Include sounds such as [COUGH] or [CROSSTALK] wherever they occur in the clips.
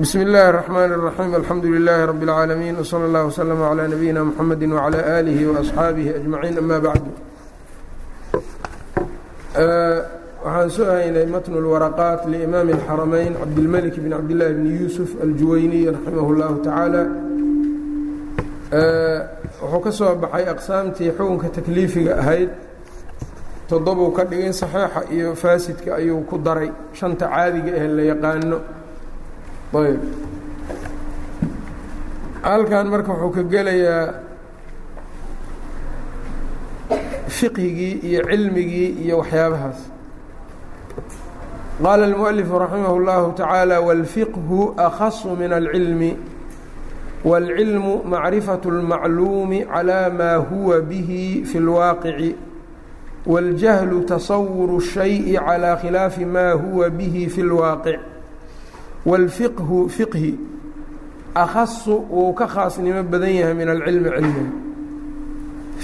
bsm اllahi الرحmn الرaحيم alxamdu لilaahi رb العaalamiin وslى اllah وslm عlى nabiyina mxamedi وعlى آlihi وأصxaabihi أجmaعiin ama bacdu waxaan soo haynay matn اlwaraqaat liimaami الxaramayn cabdilmلك bn cabdالlahi bn yuusuf aljuwayniy raximah اllahu tacaala wuxuu ka soo baxay aqsaamtii xukunka takliifiga ahayd toddobuu ka dhigay saxiixa iyo faasidka ayuu ku daray shanta caadiga ah la yaqaano ayb halkan marka wuxuu ka gelayaa fiqhigii iyo cilmigii iyo waxyaabahaas qaala الmuؤalifu raximah اllahu taعaalى wاlfiqhu akhasu min اlcilmi wاlcilmu macrifaة اlmacluumi calى maa huwa bihi fi اlwaaqici wاljahlu tasawuru الshayءi calى khilaafi ma huwa bihi fi اlwaaqic wاlfiqhu fiqhi akhasu wuu ka khaasnimo badan yahay min alcilmi cilmiga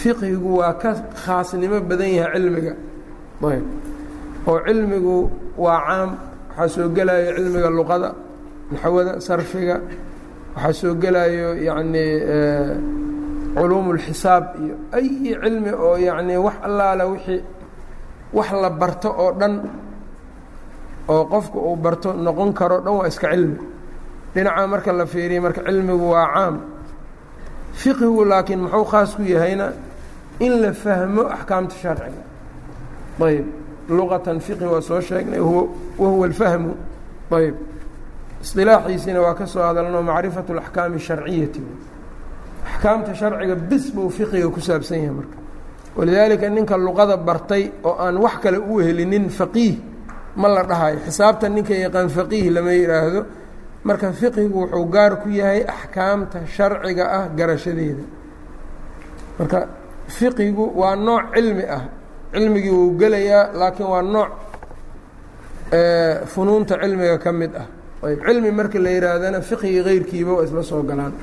fiqhigu waa ka khaasnimo badan yahay cilmiga ayb oo cilmigu waa caam waxaa soo gelayo cilmiga luqada naxwada sarfiga waxaa soo gelayo yacnii culuum اlxisaab iyo ay cilmi oo yacnii wax allaala wixii wax la barto oo dhan oo qofku uu barto noqon karo dhan waa iska cilmi dhinaca marka la fiiriya marka cilmigu waa caam fiqhigu laakiin muxuu khaas ku yahayna in la fahmo axkaamta sharciga ayb luqatan fiqhi waa soo sheegnay wahuwa alfahmu ayb isilaaxiisiina waa ka soo hadalno macrifatu اlaxkaami الsharciyati axkaamta sharciga bis buu fiqiga ku saabsan yahay marka walidaalika ninka luqada bartay oo aan wax kale u helinin faqiih ma la dhahayo xisaabta ninka yaqaan faqiih lama yidhaahdo marka fiqigu wuxuu gaar ku yahay axkaamta sharciga ah garashadeeda. Marka fiqigu waa nooc cilmi ah. Cilmigii wuu gelayaa laakiin waa nooc funuunta cilmiga ka mid ah. Ayb cilmi marka la yihaahdana fiqigi keyrkiiba waa isla soo galaan.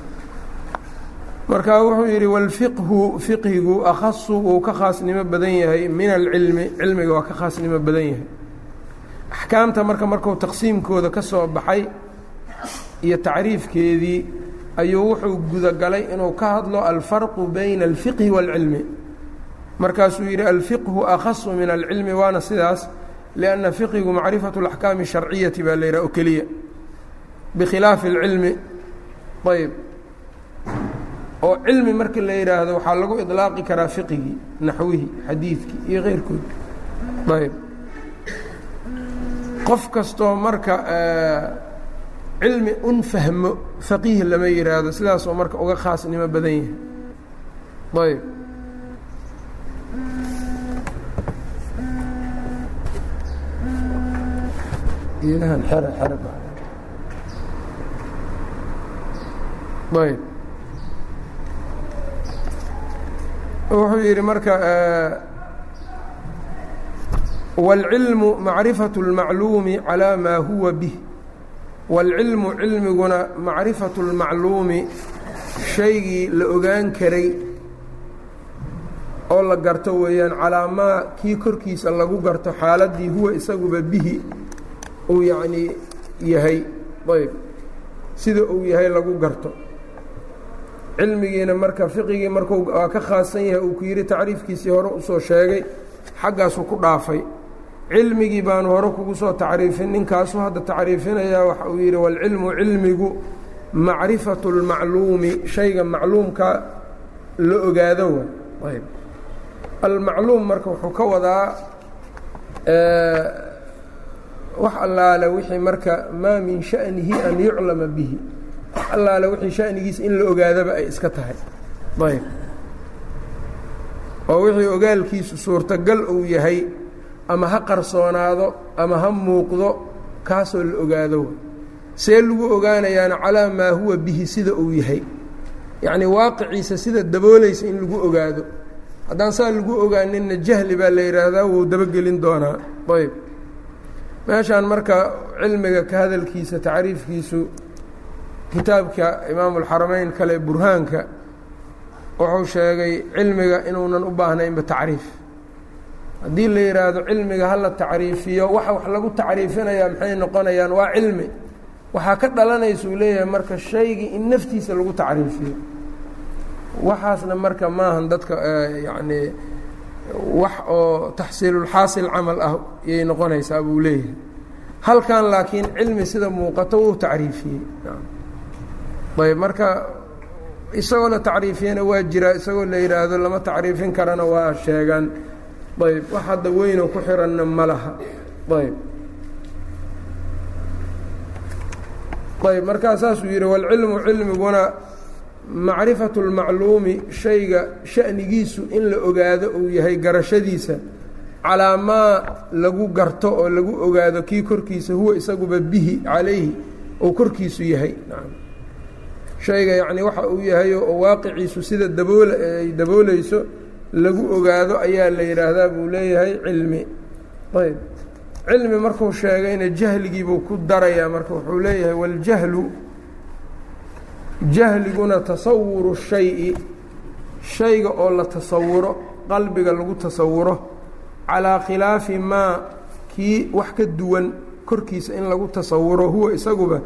Marka wuxuu yidhi wاlfiqhu fiqhigu akhasu wuu ka khaasnimo badan yahay. Min alcilmi cilmiga waa ka khaasnimo badan yahay axkaamta marka markuu taqsiimkooda ka soo baxay iyo tacriifkeedii ayuu wuxuu gudagalay inuu ka hadlo alfarqu bayna alfiqhi wاlcilmi markaasuu yidhi alfiqhu akhasu min alcilmi waana sidaas lianna fiqhigu macrifatu اlaxkaami الsharciyati baa la yidhaha oo keliya bikhilaafi اlcilmi ayb oo cilmi marka la yidhaahdo waxaa lagu iطlaaqi karaa fiqigii naxwihii xadiidkii iyo keyrkood ayb qof kastoo marka cilmi un fahmo faqiih lama yidhaahdo sidaasoo marka uga khaasnimo badan yahay. Ayb ayb wuxuu yidhi marka wاlcilmu macrifaة اlmacluumi calىa maa huwa bih wاlcilmu cilmiguna macrifaةu اlmacluumi shaygii la ogaan karay oo la garto weeyaan calaa maa kii korkiisa lagu garto xaaladdii huwa isaguba bihi uu yacnii yahay ayb sida uu yahay lagu garto cilmigiina marka fiqigii markuu waa ka khaasan yahay uu ku yidhi tacriifkiisii hore usoo sheegay xaggaasuu ku dhaafay cilmigii baanu hore kugu soo tacriifin ninkaasuu hadda tacriifinayaa waxa uu yidhi walcilmu cilmigu macrifatu اlmacluumi shayga macluumka la ogaado ayb. Almacluum marka wuxuu ka wadaa wax allaale wixii marka maa min sha'nihi an yuclama bihi. Wax allaale wixii sha'nigiisa in la ogaadaba ay iska tahay. Ayb. Oo wixii ogaalkiisu suurtagal uu yahay ama ha qarsoonaado ama ha muuqdo kaasoo la ogaado. See lagu ogaanayaana calaa maa huwa bihi sida uu yahay. Yacnii waaqiciisa sida daboolaysa in lagu ogaado. Haddaan saa lagu ogaaninna jahli baa la yidhaahdaa wuu dabagelin doonaa. Ayb meeshaan marka cilmiga ka hadalkiisa tacriifkiisu kitaabka imaamu اlxarameyn kale burhaanka wuxuu sheegay cilmiga inuunan u baahnaynba tacriif haddii la yidhaahdo cilmiga hala tacriifiyo waxa wax lagu tacriifinayaa maxay noqonayaan? Waa cilmi. Waxaa ka dhalanaysa uu leeyahay marka shaygii in naftiisa lagu tacriifiyo. Waxaasna marka maahan dadka yacni wax oo taxsiilulxaasil camal ah yay noqonaysaa buu leeyahay. Halkan laakiin cilmi sida muuqato wuu tacriifiyey. Ayb marka isagoo la tacriifiyana waa jiraa isagoo la yidhaahdo lama tacriifin karana waa sheegaan ayb wax hadda weynoo ku xiranna ma laha. Ayb ayb markaa saasuu yidhi walcilmu cilmiguna macrifatu اlmacluumi shayga sha'nigiisu in la ogaado uu yahay garashadiisa calaa maa lagu garto oo lagu ogaado kii korkiisa huwa isaguba bihi calayhi ou korkiisu yahay. Shayga yacni waxa uu yahay oo waaqiciisu sida dabool ay daboolayso lagu ogaado ayaa la yidhaahdaa buu leeyahay cilmi. Ayb. Cilmi markuu sheegayna jahligiibuu ku darayaa marka wuxuu leeyahay waljahlu jahliguna tasawuru shayi shayga oo la tasawuro qalbiga lagu tasawuro calaa khilaafi maa kii wax ka duwan korkiisa in lagu tasawuro huwa isaguba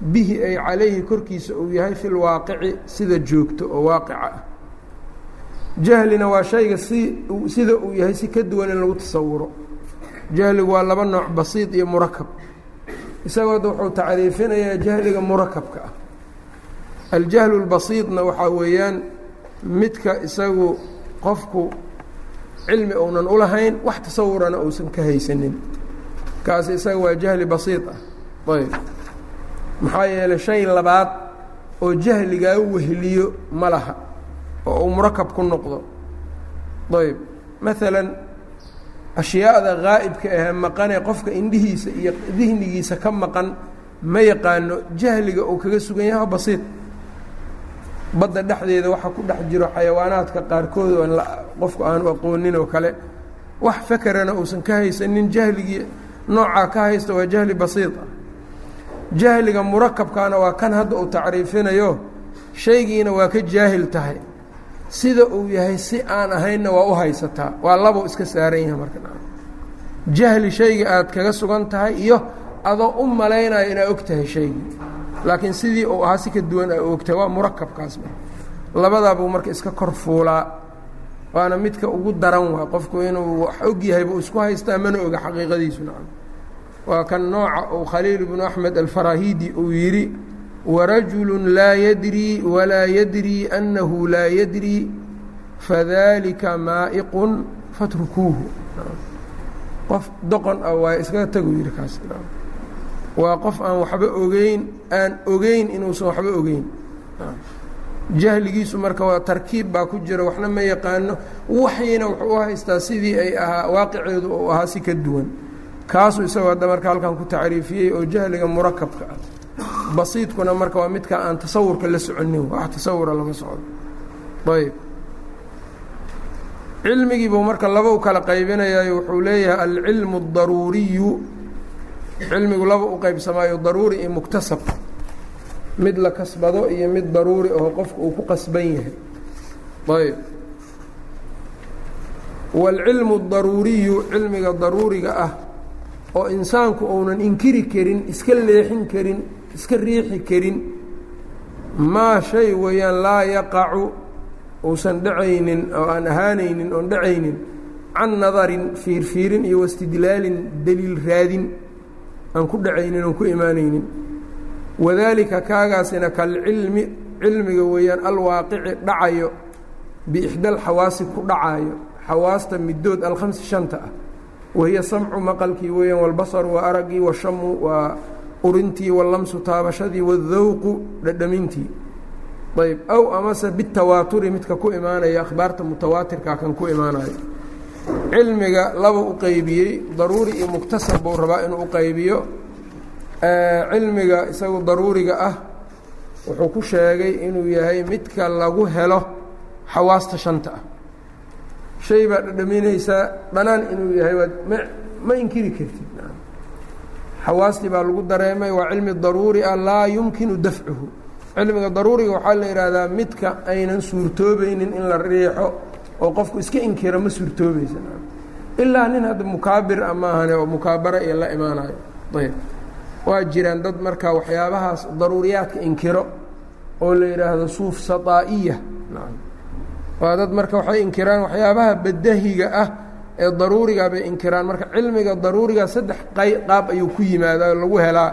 bihi ay calayhi korkiisa uu yahay fi lwaaqici sida joogto oo waaqica ah jahlina waa shayga si sida uu yahay si ka duwan in lagu tasawuro. Jahligu waa laba nooc basiid iyo murakab. Isagood wuxuu tacriifinayaa jahliga murakabka ah. Aljahlu اlbasiidna waxaa weeyaan midka isagu qofku cilmi uunan ulahayn wax tasawurana uusan ka haysanin. Kaas isaga waa jahli basiid ah. Ayb. Maxaa yeelay shay labaad oo jahligaa weheliyo ma laha oo uu murakab ku noqdo. Ayb maalan ashyaada gaa'ibka ahee maqanee qofka indhihiisa iyo dihnigiisa ka maqan ma yaqaano jahliga uu kaga sugan yahay basiid. Badda dhexdeeda waxa ku dhex jiro xayawaanaadka qaarkood oo qofku aanu aqoonin oo kale. Wax fakerana uusan ka haysanin jahligii noocaa ka haysta waa jahli basiid. Ah jahliga murakabkaana waa kan hadda uu tacriifinayo shaygiina waa ka jaahil tahay sida uu yahay si aan ahaynna waa u haysataa waa labou iska saaran yahay marka. Jahli shayga aad kaga sugan tahay iyo adoo u malaynayo inaad og tahay shaygii laakiin sidii uu ahaa si ka duwan a ogtahay waa murakabkaas labadaabuu marka iska kor fuulaa. Waana midka ugu daran waa qofku inuu wax og yahay buu isku haystaa mana oga xaqiiqadiisu waa kan nooca uu khaliil bnu axmed alfarahidi uu yidhi warajulu laa yadrii walaa yadrii annahu laa yadrii fadalika maa'iqun fatrukuuhu qof doqon ah waa iskaga tagu yidhi kaas waa qof aan waxba ogeyn aan ogeyn inuusan waxba ogeyn jahligiisu marka waa tarkiib baa ku jira waxna ma yaqaano waxyina wuxuu u haystaa sidii ay ahaa waaqiceedu uu ahaa si ka duwan kaasuu isagoo hadda marka halkan ku tacriifiyey oo jahliga murakabka ah basiidkuna marka waa midka aan tasawurka la soconin wax tasawura lama socdo ayb cilmigiibuu marka laba u kala qaybinayaayo wuxuu leeyahay alcilmu اdaruuriyu cilmigu laba u qaybsamaayo daruuri iyo muktasab mid la kasbado iyo mid daruuri oo qofku uu ku qasban yahay ayb wاlcilmu اdaruuriyu cilmiga daruuriga ah oo insaanku uunan inkiri karin iska leexin karin iska riixi karin. Maa shay weeyaan laa yaqacu uusan dhacaynin oo aan ahaanaynin oon dhacaynin. Can nadarin fiirfiirin iyo wastidlaalin deliil raadin aan ku dhacaynin oon ku imaanaynin. Wadaalika kaagaasina kalcilmi cilmiga weeyaan alwaaqici dhacayo biixda alxawaasi ku dhacaayo. Xawaasta middood alkhamsi shanta ah. Wahiya samcu maqalkii weeyaan walbasaru waa araggii washamu waa urintii wallamsu taabashadii waaldawqu dhadhamintii. Ayb aw amase bitawaaturi midka ku imaanaya akhbaarta mutawaatirka kan ku imaanayo cilmiga laba u qeybiyey daruuri iyo muktasab buu rabaa inuu u qaybiyo. Cilmiga isagu daruuriga ah wuxuu ku sheegay inuu yahay midka lagu helo xawaasta shanta ah. Shay baa dhadhaminaysaa dhanaan inuu yahay waad ma ma inkiri kartid xawaastii baa lagu dareemay waa cilmi daruuri ah laa yumkinu dafcuhu. Cilmiga daruuriga waxaa la yidhaahdaa midka aynan suurtoobaynin in la riixo oo qofku iska inkiro ma suurtoobaysa ilaa nin hadda mukaabir a maahane oo mukaabara iyo la imaanayo. Ayb. Waa jiraan dad marka waxyaabahaas daruuriyaadka inkiro oo la yidhaahdo suuf saطaa'iya waa dad marka waxay inkiraan waxyaabaha badahiga ah ee daruuriga bay inkiraan. Marka cilmiga daruuriga saddex qaab ayuu ku yimaadaa lagu helaa.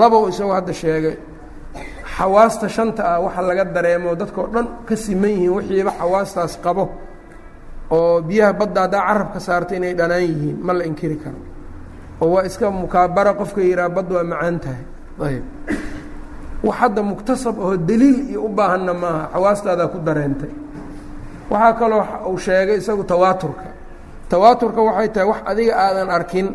Labow isagoo hadda sheegay. Xawaasta shanta ah waxa laga dareemo dadkao dhan ka siman yihiin wixiiba xawaastaas qabo oo biyaha badda haddaa carabka saarta inay dhanaan yihiin ma la inkiri karo. Oo waa iska mukaabara qofka yidhaha badd waa macaan tahay. Ayb wax hadda muktasab oo deliil iyo u baahanna maaha xawaastaadaa ku dareentay. Waxaa kaloo uu sheegay isagu tawaaturka tawaaturka waxay tahay wax adiga aadan arkin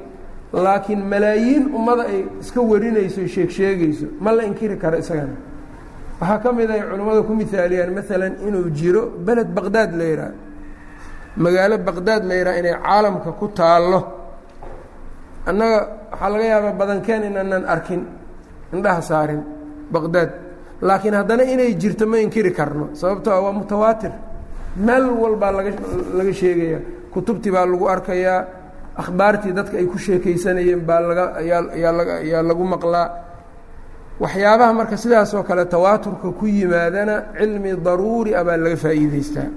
laakiin malaayiin ummada ay iska warinayso sheeg ma la inkiri karo isagana. Waxaa ka mid ay culimmada ku mihaaliyaan maalan inuu jiro beled baqdaad la yidhaah magaalo baqdaad la yidhaha inay caalamka ku taallo. Annaga waxaa laga yaabaa badankeen inaanan arkin indhaha saarin baqdaad. Laakiin haddana inay jirto ma inkiri karno sababtoo waa mutawaatir. Meel walbaa laga laga sheegaya kutubtii baa lagu arkayaa akhbaartii dadka ay ku sheekaysanayeen baa laga ayaa lagu maqlaa. Waxyaabaha marka sidaasoo kale tawaaturka ku yimaadana cilmi daruuri ah baa laga faa'iidaystaa.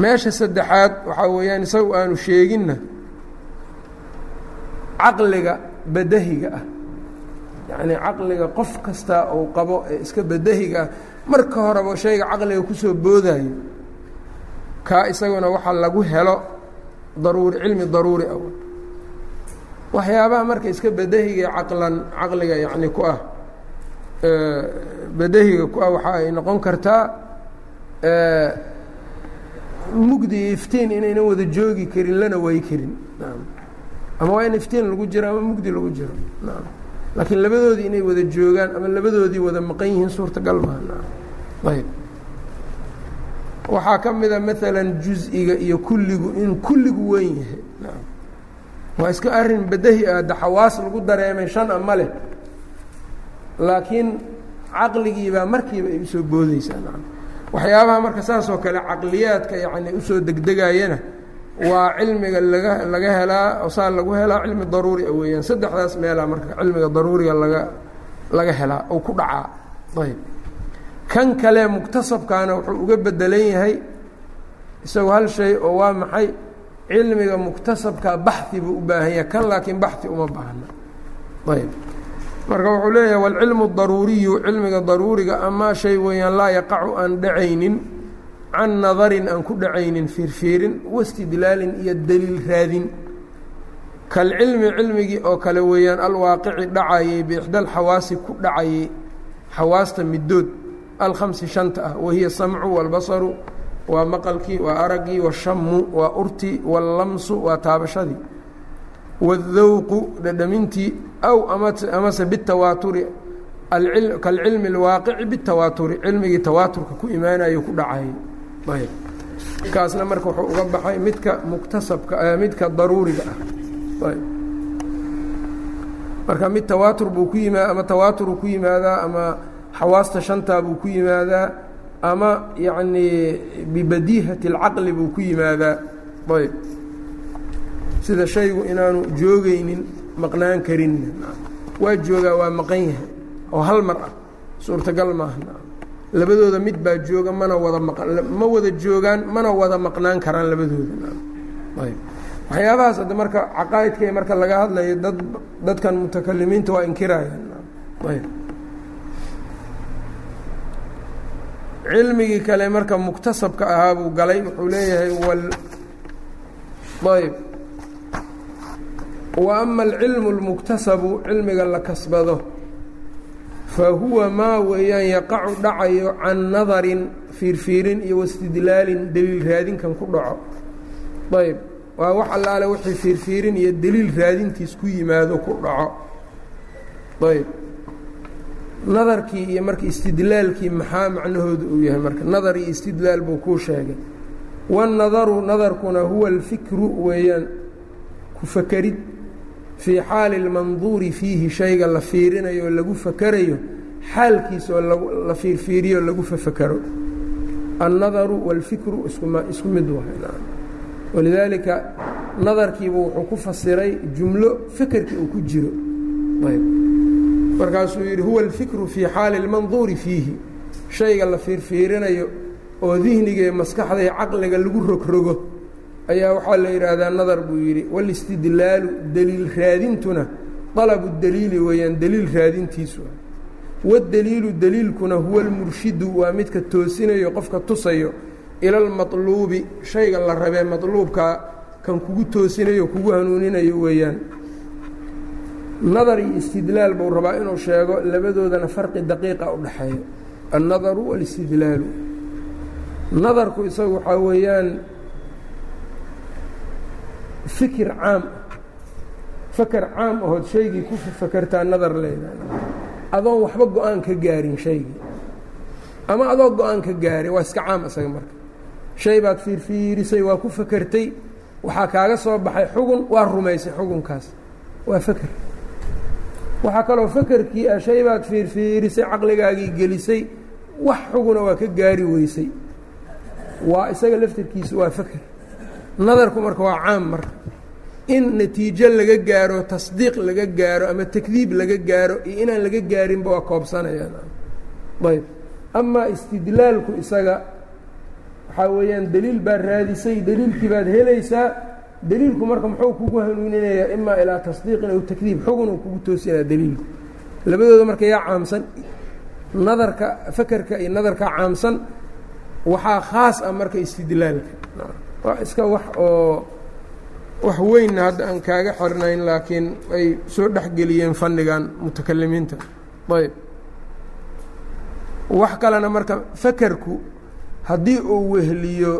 Meesha saddexaad waxaa weeyaan isagu aanu sheeginna caqliga badahiga ah. Yacnii caqliga qof kasta uu qabo ee iska badahiga ah marka horeba shayga caqliga ku soo boodayo kaa isaguna waxaa lagu helo daruuri cilmi daruuri ah. Waxyaabaha marka iska badahiga caqlan caqliga yacni ku ah badahiga ku ah waxa ay noqon kartaa mugdi iyo iftiin inaynan wada joogi karin lana way karin. Ama waa in iftiin lagu jiro ama mugdi lagu jiro. Laakiin labadoodii inay wada joogaan ama labadoodii wada maqan yihiin suurtagal maaha. Ayb waxaa ka mida maalan juz-iga iyo kulligu in kulligu weyn yahay. Waa iska arrin badahi ah da xawaas lagu dareemay shan a ma leh. Laakiin caqligiibaa markiiba ay u soo boodeysaa waxyaabaha marka saas oo kale caqliyaadka yani u soo degdegayana waa cilmiga laga laga helaa saa lagu helaa cilmi daruuri a weeyaan. Saddexdaas meelaa marka cilmiga daruuriga laga laga helaa oo ku dhacaa. Ayb kan kale muktasabkaana wuxuu uga bedelan yahay isagoo hal shay oo waa maxay? Cilmiga muktasabka baxi buu u baahan yahay kan laakiin baxi uma baahna. Ayb marka wuxuu leeyahay wاlcilmu daruuriyu cilmiga daruuriga ama shay weeyaan laa yaqacu aan dhacaynin can nadarin aan ku dhacaynin fiirfiirin wastidlaalin iyo deliil raadin. Kalcilmi cilmigii oo kale weeyaan alwaaqici dhacayey biixda ku dhacayey xawaasta middood alhamsi shanta ah wahiya samcu walbasaru waa maqalkii waa aragii washamu waa urti wallamsu waa taabashadii. Waاdowqu dhadhamintii aw amase bitawaaturi kalcilmi اlwaaqici bitawaaturi cilmigii tawaaturka ku imaanayo ku dhacayay kaasna marka wuxuu uga baxay midka muktasabka midka daruuriga ah. Marka mid tawaatur buu ku yimaa ama tawaaturuu ku yimaadaa ama xawaasta shantaa buu ku yimaadaa ama yacnii bibadiihati اlcaqli buu ku yimaadaa. Ayb. Sida shaygu inaanu joogaynin maqnaan karin. Waa joogaa waa maqan yahay. Oo hal mar. Ah suurtagal maaha. Labadooda mid baa jooga mana wada ma wada joogaan mana wada maqnaan karaan labadooda. Ayb. Waxyaabahaas hadda marka caqaa'idka marka laga hadlayo dad dadkan mutakalimiinta waa inkirayaan ayb cilmigii kale marka muktasabka ahaa buu galay wuxuu leeyahay wal ayb wa ama alcilmu اlmuktasabu cilmiga la kasbado. Fa huwa maa weeyaan yaqacu dhacayo can nadarin fiirfiirin iyo wastidlaalin deliil raadinkan ku dhaco. Ayb waa wax allaale wixii fiirfiirin iyo deliil raadintiis ku yimaado ku dhaco. Ayb nadarkii iyo marka istidlaalkii maxaa macnahooda uu yahay marka nadar iyo istidlaal buu kuu sheegay. Waannadaru nadarkuna huwa alfikru weeyaan ku fakerid fii xaali اlmanduuri fiihi shayga la fiirinayo oo lagu fakerayo xaalkiisa oo la fiirfiiriyo lagu fafakero annadaru wاlfikru iskum isku mid walidaalika nadarkiibu wuxuu ku fasiray jumlo fekerkii uu ku jiro markaasuu yidhi huwa alfikru fii xaali اlmanduuri fiihi. Shayga la fiirfiirinayo oo dihniga iyo maskaxda iyo caqliga lagu rogrogo ayaa waxaa la yidhaahdaa nadar buu yidhi walistidlaalu daliil raadintuna alabu daliili weeyaan deliil raadintiisu ah. Wadeliilu deliilkuna huwa almurshidu waa midka toosinayo qofka tusayo ila almaluubi shayga la rabee maluubkaa kan kugu toosinayo kugu hanuuninayo weeyaan nadar iyo istidlaal buu rabaa inuu sheego labadoodana farqi daqiiqa u dhexeeyo annadaru wاlistidlaalu nadarku isagu waxaa weeyaan fikir caam. Faker caam ahood shaygii ku fakertaa nadar leedahay. Adoon waxba go'aan ka gaarin shaygii ama adoo go'aan ka gaari waa iska caam isaga marka. Shay baad fiirfiirisay waa ku fakertay waxaa kaaga soo baxay xugun waa rumaysay xugunkaas. Waa faker waxaa kaloo fakerkii ah shay baad fiirfiirisay caqligaagii gelisay wax xuguna waa ka gaari weysay. Waa isaga laftirkiisu waa faker nadarku marka waa caam marka. In natiijo laga gaaro tasdiiq laga gaaro ama takdiib laga gaaro iyo inaan laga gaarinba waa koobsanayaan ayb. Amaa istidlaalku isaga waxaa weeyaan deliil baad raadisay deliilkii baad helaysaa deliilku marka muxuu kugu hanuuninayaa imaa ilaa tasdiiqin aw takdiib. Xugun uu kugu toosinaya deliilku labadooda marka yaa caamsan nadarka fakerka iyo nadarka caamsan waxaa khaas ah marka istidlaalka. Waa iska wax oo wax weynna hadda aan kaaga xirnayn laakiin ay soo dhexgeliyeen fannigan mutakalimiinta. Ayb. Wax kalena marka fakerku haddii uu wehliyo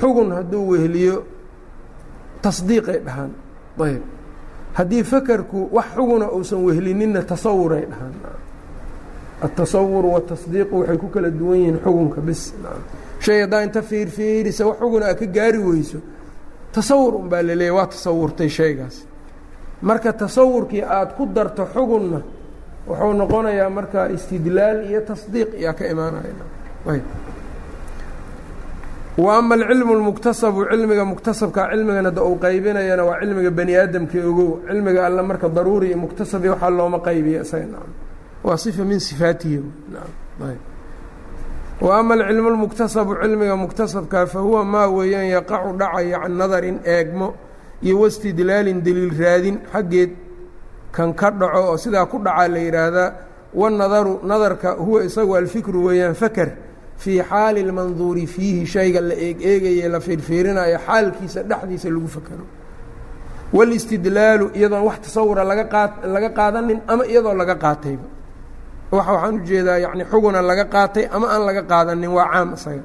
xugun hadduu wehliyo tasdiiqay dhahaan. Ayb. Haddii fakerku wax xuguna uusan wehlininna tasawuray dhahaan. Atasawur watasdiiqu waxay ku kala duwan yihiin xugunka bis. Shay haddaa inta fiirfiirisa wax xuguna a ka gaari weyso tasawur un baa la leeyahy waa tasawurtay shaygaas. Marka tasawurkii aada ku darto xugunna wuxuu noqonayaa marka istidlaal iyo tasdiiq iyaa ka imaanaya wa ama alcilmu اlmuktasabu cilmiga muktasabka cilmigana da uu qaybinayana waa cilmiga bani aadamka ogow cilmiga alle marka daruuri iyo muktasabi waxaa looma qaybiya isaga naam. Waa sifa min sifaatihi. Wa ama alcilmu اlmuktasabu cilmiga muktasabka fahuwa maa weeyaan yaqacu dhacaya can nadarin eegmo iyo wastidlaalin deliil raadin xaggeed kan ka dhaco oo sidaa ku dhacaa la yidhaahdaa wanadaru nadarka huwa isagu alfikru weeyaan faker fii xaali اlmanduuri fiihi shayga la eeg eegaye la fiirfiirinayo xaalkiisa dhexdiisa lagu fakero wاlistidlaalu iyadoon wax tasawura laga qaa laga qaadanin ama iyadoo laga qaatayba waxa waxaan ujeedaa yani xuguna laga qaatay ama aan laga qaadanin waa caam isaga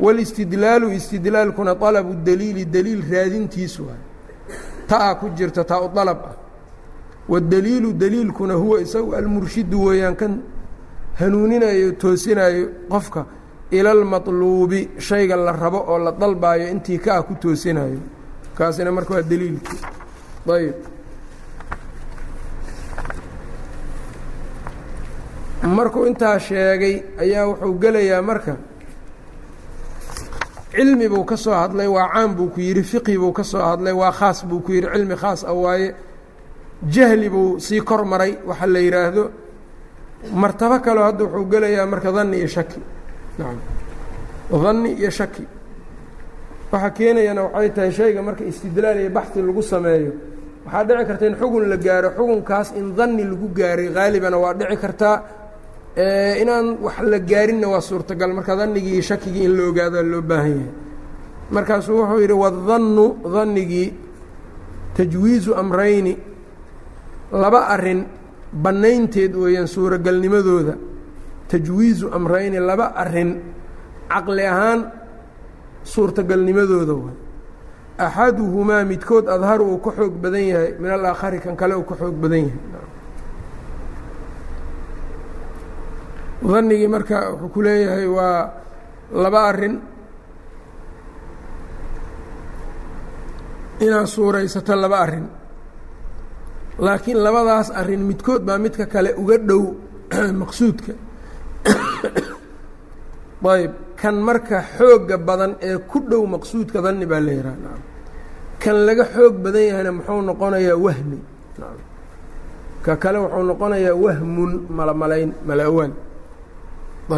wاlistidlaalu istidlaalkuna طalabu daliili daliil raadintiisu ah taa ku jirta taa u dalab ah wاdaliilu daliilkuna huwa isagu almurshidu weeyaan kan hanuuninayo toosinayo qofka ila اlmaطluubi shayga la rabo oo la dalbaayo intii ka ah ku toosinayo. Kaasina marka waa daliilkii ayb markuu intaa sheegay ayaa wuxuu gelayaa marka cilmi buu ka soo hadlay waa caam buu ku yidhi fiqhi buu ka soo hadlay waa khaas buu ku yidhi cilmi khaas ah waaye jahli buu sii kor maray waxa la yidhaahdo. Martabo kaleo hadda wuxuu gelayaa marka danni iyo shaki danni iyo shaki. Waxaa keenayana waxay tahay shayga marka istidlaal iyo baxi lagu sameeyo waxaa dhici karta in xugun la gaaro. Xugunkaas in danni lagu gaaray haalibana waa dhici kartaa inaan wax la gaarinna waa suurtagal. Marka dannigii iyo shakigii in la ogaado loo baahan yahay. Markaasuu wuxuu yidhi wadannu dannigii tajwiizu amrayni. Laba arrin bannaynteed weeyaan suuragalnimadooda tajwiizu amrayni laba arrin caqli ahaan suurtagalnimadooda waay axaduhumaa midkood adharu uu ka xoog badan yahay min alaakhari kan kale uu ka xoog badan yahay. Danigii marka wuxuu ku leeyahay waa laba arrin inaad suuraysato laba arrin laakiin labadaas arrin midkood baa midka kale uga dhow [CLEARS THROAT] maqsuudka [COUGHS] ayb kan marka xooga badan ee ku dhow maqsuudka danni baa la yihah kan laga xoog badan yahayna muxuu noqonayaa wahmi. Ka kale wuxuu noqonayaa wahmun malamalayn mala-awaal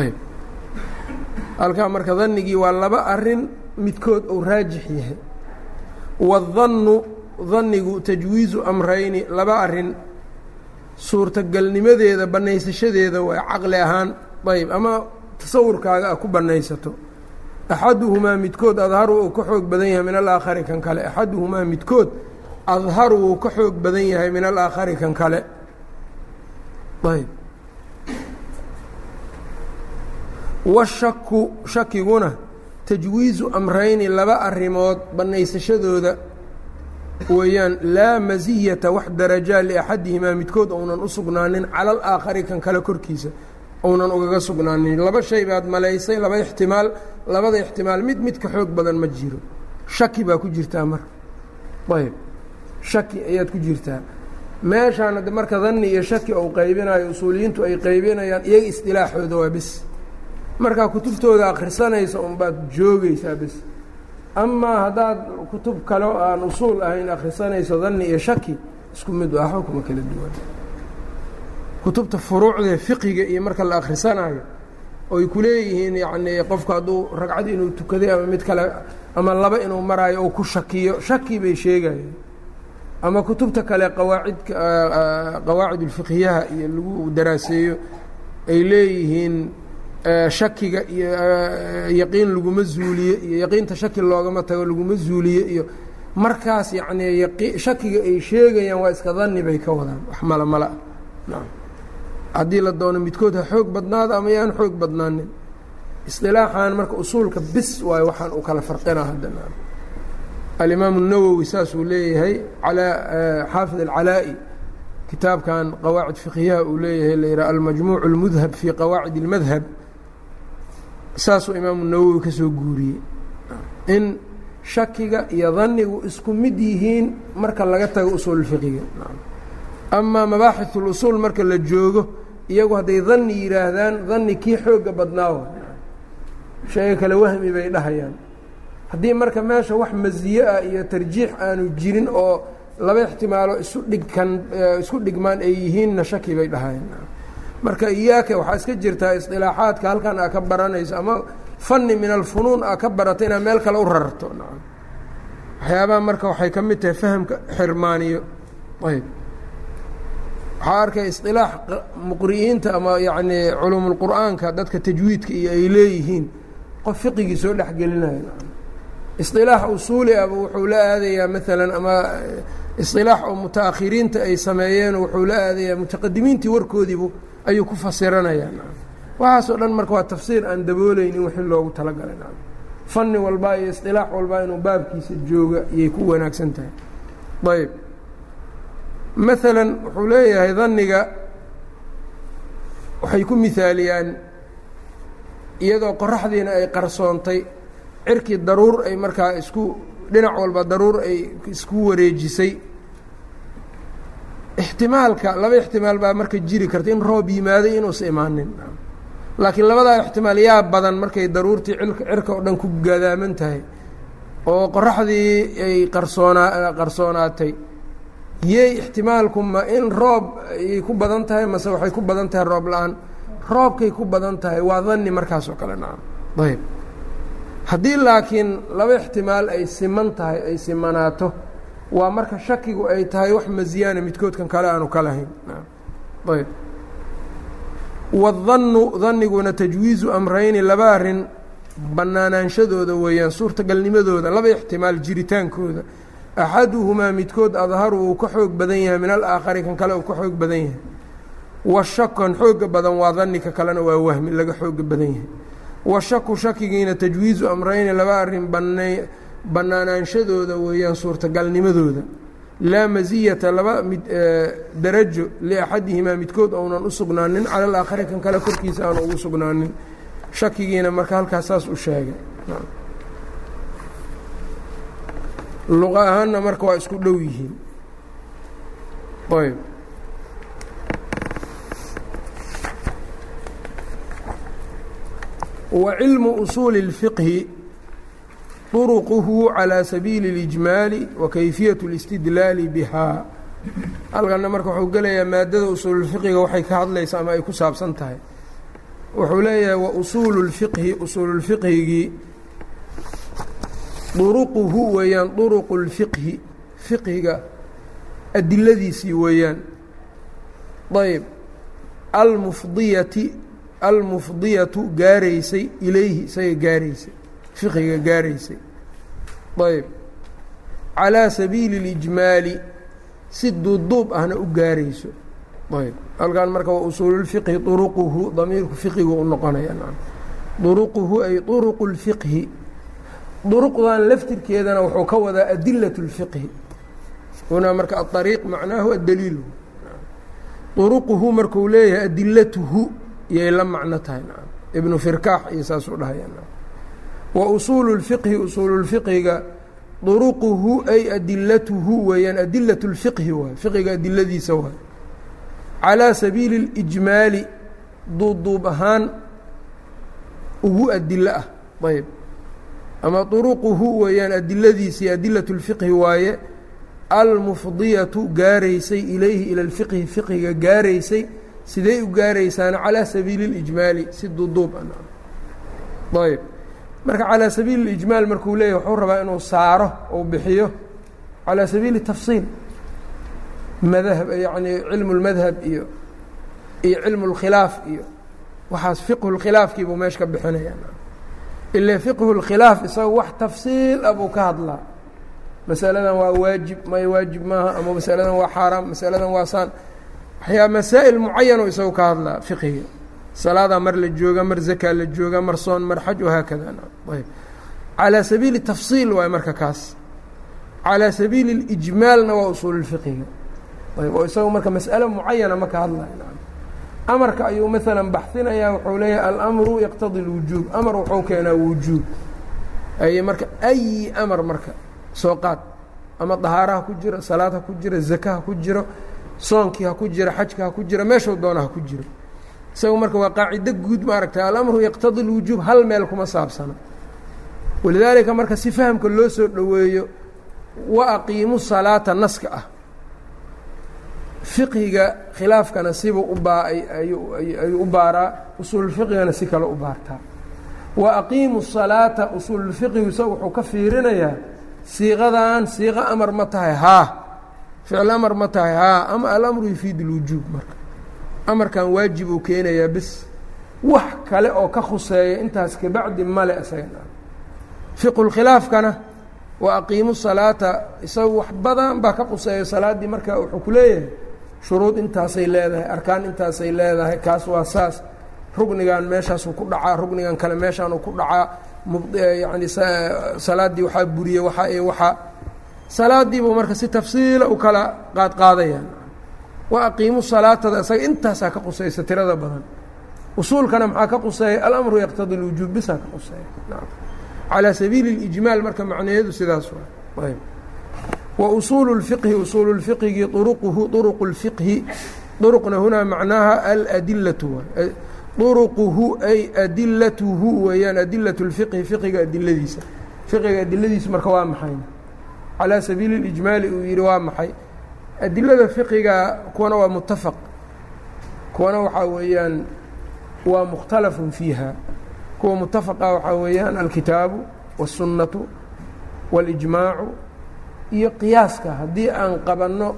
ayb halkaa marka dannigii waa laba arrin midkood uu raajix yahay. Wadannu dannigu tajwiizu amrayni laba arrin suurtagalnimadeeda bannaysashadeeda waa caqli ahaan ayb ama tasawurkaaga a ku bannaysato axaduhumaa midkood adharu uu ka xoog badan yahay min alaakhari kan kale. Axaduhumaa midkood adharu wuu ka xoog badan yahay min alaakhari kan kale. Ayb washaku shakiguna tajwiizu amrayni laba arrimood bannaysashadooda weeyaan laa masiyata wax darajaa liaxadihimaa midkood ounan u sugnaanin cala alaakhari kan kale korkiisa ounan ugaga sugnaanin. Laba shay baad malaysay laba ixtimaal labada ixtimaal mid mid ka xoog badan ma jiro. Shaki baa ku jirtaa mar. Ayb. Shaki ayaad ku jirtaa. Meeshaan hadde marka danni iyo shaki ou qaybinayo usuuliyiintu ay qaybinayaan iyaga isdilaaxooda waa bes markaa kutubtooda akhrisanaysa unbaad joogaysaa bes amaa haddaad kutub kale aan usuul ahayn akhrisanayso danni iyo shaki isku mid waa xukuma kala duwan kutubta furuucdee fiqiga iyo marka la akhrisanayo oy ku leeyihiin yacnii qofku hadduu ragcad inuu tukaday ama mid kale ama laba inuu maraayo oo ku shakiyo shaki bay sheegayeen ama kutubta kale qawaacidka qawaacid ulfiqhiyaha iyo lagu daraaseeyo ay leeyihiin shakiga iyo yaqiin laguma zuuliye iyo yaqiinta shaki loogama tago laguma zuuliye iyo markaas yacnii shakiga ay sheegayaan waa iska danni bay ka wadaan. Wax mala mala. Ah naam haddii la doono midkood ha xoog badnaada ama yaan xoog badnaanin isilaaxan marka usuulka bis waayo waxaan uu kala farqinaa hadda alimaamu الnawowi saasuu leeyahay alaa xaafid alcalaa'i kitaabkan qawaacid fiqhiyaha uu leeyahay la yidhaha almajmuuc اlmudhab fii qawaacid اlmadhab saasuu imaamu nawowi ka soo guuriyey in shakiga iyo danigu isku mid yihiin marka laga tago usuul fiqiga amaa mabaaxith اlusuul marka la joogo iyagu hadday danni yidhaahdaan danni kii xooga badnaawa sheega kale wahmi bay dhahayaan. Haddii marka meesha wax masiye ah iyo tarjiix aanu jirin oo laba ixtimaalo isu dhigkan isku dhigmaan ay yihiinna shaki bay dhahayaan. Marka iyaaka waxaa iska jirtaa isdilaaxaadka halkan aa ka baranayso ama fanni min alfunuun aa ka barato inaad meel kale u rarto waxyaabaha marka waxay ka mid tahay fahamka xirmaaniyo. Ayb waxaa arkay isilaax muqri'iinta ama yacnii culuumulqur'aanka dadka tajwiidka iyo ay leeyihiin qof fiqigii soo dhexgelinayo isilaax usuuli aba wuxuu la aadayaa maalan ama isilaax oo mutaakhiriinta ay sameeyeen wuxuu la aadayaa mutaqadimiintii warkoodiibu ayuu ku fasiranayaa. Waxaasoo dhan marka waa tafsiir aan dabooleynin wixii loogu talagalay. Fanni walbaa iyo isilaax walbaa inuu baabkiisa jooga ayay ku wanaagsan tahay. Ayb maalan wuxuu leeyahay daniga waxay ku mihaaliyaan iyadoo qoraxdiina ay qarsoontay cirkii daruur ay markaa isku dhinac walba daruur ay isku wareejisay. Ixtimaalka laba ixtimaal baa marka jiri karta in roob yimaaday inuusa imaanin. Laakiin labadaa ixtimaal yaa badan markay daruurtii cirka oo dhan ku gadaaman tahay oo qoraxdii ay qarsoonaa qarsoonaatay yey ixtimaalku ma in roob ayay ku badan tahay mase waxay ku badan tahay roob la'aan. Roobkay ku badan tahay waa danni markaas oo kale nacam ayb haddii laakiin laba ixtimaal ay siman tahay ay simanaato waa marka shakigu ay tahay wax masiyaana midkoodkan kale aanu ka lahayn ayb wadannu danniguna tajwiizu amrayni laba arrin bannaanaanshadooda weeyaan suurtagalnimadooda laba ixtimaal jiritaankooda axaduhumaa midkood adharu uu ka xoog badan yahay min alaakhari kan kale uu ka xoog badan yahay washakan xooga badan waa dannika kalena waa wahmi laga xooga badan yahay washaku shakigiina tajwiizu amrayni laba banay bannaanaanshadooda weeyaan suurtagalnimadooda laa masiyata laba mid darajo liaxadihimaa midkood ounan u sugnaanin cala alaakhari kan kale korkiisa aanu ugu sugnaanin shakigiina marka halkaas saas u sheegay luqa ahaanna marka waa isku dhow yihiin ayb wa cilmu usuuli اlfiqhi طuruquhu calى sabiili اlijmaali wa kayfiyaة اlاstidlaali bihaa halkanna marka wuxuu gelayaa maadada usuululfiqiga waxay ka hadlaysa ama ay ku saabsan tahay wuxuu leeyahay wa usuulu lfiqhi usuululfiqhigii duruquhu weeyaan duruqu lfiqhi fiqhiga adiladiisii weeyaan. Ayb almufdiyati almufdiyatu gaaraysay ilayhi isaga gaaraysay fiqhiga gaaraysay. Ayb calaa sabiili اlijmaali si duuduub ahna u gaarayso. Ayb halkan marka waa usuululfiqhi duruquhu damiirku fiqigu u noqonaya duruquhu ay duruqu اlfiqhi duruqdan laftirkeedana wuxuu ka wadaa adilaة اlfiqhi hunaa marka aariiq macnaahu addaliil duruquhu markuu leeyahay adilatuhu iyay la macno tahay ibnu firkaax iyo saasuu dhahaya wa usuulu اlfiqhi usuululfiqhiga duruquhu ay adilatuhu weeyaan adilaة اlfiqhi waay fiqiga adiladiisa waay calىa sabiili اlijmaali duuduub ahaan ugu adilo ah ayb ama duruquhu weeyaan adiladiisii adilaة اlfiqhi waaye almufdiyatu gaaraysay ilayhi ila اlfiqhi fiqhiga gaaraysay siday u gaaraysaana calىa sabiili اlijmaali si duuduub ayb marka calىa sabiili اlijmaal markuu leeyahy wuxuu rabaa inuu saaro uu bixiyo calىa sabiili tafsiil madhab yacni cilmu اlmadhab iyo iyo cilmu اlkhilaaf iyo waxaas fiqhu اlkhilaafkiibuu meesha ka bixinaya ilaa fiqhu اlkhilaaf isagao wax tafsiil a buu ka hadlaa masaladan waa waajib may waajib maaha ama masaladan waa xaaraam masaladan waa saan. Waxyaa masaa'il mucayano isagu ka hadlaa fiqiga salaadaa mar la jooga mar zakaa la jooga mar soon mar xaj wahaakada ayb. Calaa sabiili tafsiil waay marka kaas. Calaa sabiili اlijmaalna waa usuululfiqiga ayb oo isagu marka mas'alo mucayana ma ka hadlaya amarka ayuu maalan baxinayaa wuxuu leeyahay alamru yaqtadi اlwujuub amar wuxuu keenaa wujuub. Ay marka ayi amar marka soo qaad? Ama dahaara ha ku jiro salaad ha ku jiro zaka ha ku jiro soonkii ha ku jiro xajka ha ku jiro meeshuu doona ha ku jiro. Isagu marka waa qaacido guud maaragtay alamru yaqtadi اlwujuub hal meel kuma saabsana. Walidaalika marka si fahamka loo soo dhoweeyo wa aqiimu salaata naska ah fiqhiga khilaafkana sibuu u baa ayuu u baaraa usuululfiqhigana si kale u baartaa wa aqiimu salaata usuululfiqhigu isaga wuxuu ka fiirinayaa siiqadan siiqo amar ma tahay haa ficil amar ma tahay haa ama alamru yufiid اlwujuub marka. Amarkan waajib keenayaa bes wax kale oo ka khuseeya intaas kabacdi male isaga. Fiqulkhilaafkana wa aqiimu salaata isagu wax badan baa ka khuseeya salaaddii marka wuxuu ku leeyahay shuruud intaasay leedahay arkaan intaasay leedahay kaas waa saas. Rugnigan meeshaasuu ku dhacaa rugnigan kale meeshaanuu ku dhacaa. Yani salaaddii waxaa buriyey waxaa iyo waxaa. Salaadiibuu marka si tafsiila u kala qaadqaadayaan wa aqiimu salaatada isaga intaasaa ka qusaysa tirada badan. Usuulkana maxaa ka quseeya alamru yaqtadi lwujuub bisaa ka quseeya calىa sabiili اlijmaal marka macnaheedu sidaas waa wa usuulu اlfiqhi usuulu اlfiqhigi uruquhu uruqu اlfiqhi uruqna hunaa macnaaha aladilatu uruquhu ay adilatuhu weeyaan adilaة اlfiqhi fiqiga adiladiisa fiqiga adiladiisu marka waa maxay calىa sabiili اlijmaali uu yihi waa maxay adilada fiqiga kuwana waa mutafaq kuwana waxaa weeyaan waa mukhtalafun fiiha kuwa mutafaqa waxaa weeyaan alkitaabu wالsunnatu wاlijmaacu iyo qiyaaska haddii aan qabanno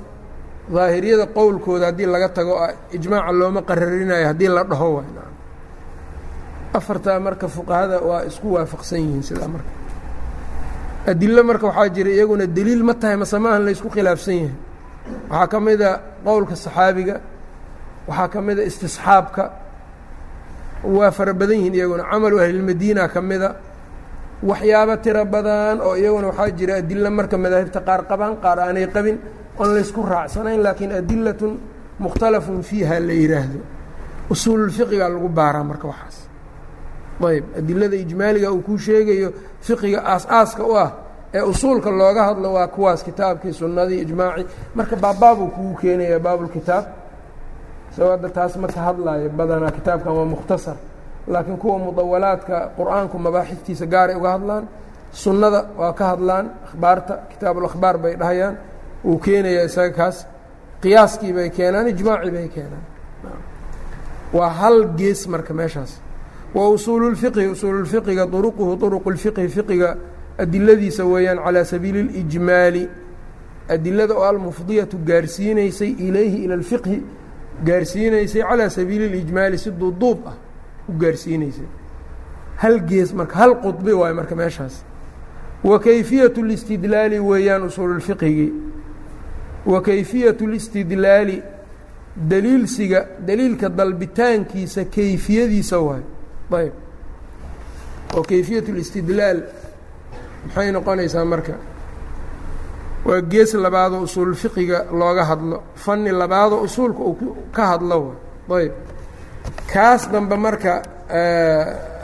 daahiriyada qowlkooda haddii laga tago ijmaaca looma qararinayo haddii la dhaho waay afartaa marka fuqahada waa isku waafaqsan yihiin sidaa marka. Adilo marka waxaa jira iyaguna deliil ma tahay mase maahan la ysku khilaafsan yahay. Waxaa ka mida qowlka saxaabiga waxaa ka mida istisxaabka. Waa fara badan yihiin iyaguna. Camalu ahlilmadiina ka mida waxyaabo tiro badan oo iyaguna waxaa jira adilo marka madaahibta qaar qabaan qaar aanay qabin oon laysku raacsanayn laakiin adilatun mukhtalafun fiiha la yidhaahdo usuululfiqigaa lagu baaraa marka waxaas. Ayb adilada ijmaaliga uu kuu sheegayo fiqiga aas-aaska u ah ee usuulka looga hadlo waa kuwaas kitaabkii sunnadii ijmaacii marka baabbaabuu kugu keenaya baabulkitaab hadda taas ma hadlaayo badanaa kitaabkan waa mukhtasar laakiin kuwa mudawalaadka qur-aanku mabaaxiftiisa gaaray uga hadlaan sunnada waa ka hadlaan akhbaarta kitaabuulakhbaar bay dhahayaan uu keenayaa isaga kaas qiyaaskii bay keenaan ijmaacii bay keenaan waa hal gees marka meeshaas wa usuulu lfiqhi usuululfiqiga duruquhu duruqu lfiqhi fiqiga adiladiisa weeyaan calaa sabiili اlijmaali adilada oo almufdiyatu gaarsiinaysay ilayhi ila اlfiqhi gaarsiinaysay calaa sabiili اlijmaali si duuduub ah u gaarsiinaysay hal gees marka hal qudbi waayo marka meeshaas wa kayfiyaة اlاstidlaali weeyaan usuululfiqhigii wa kayfiyaة اlاstidlaali daliilsiga daliilka dalbitaankiisa kayfiyadiisa waayo ayb oo kayfiyaة اlاstidlaal maxay noqonaysaa marka waa gees labaadoo usuulfiqiga looga hadlo fani labaadoo usuulka uu ka hadlo wa ayb kaas dambe marka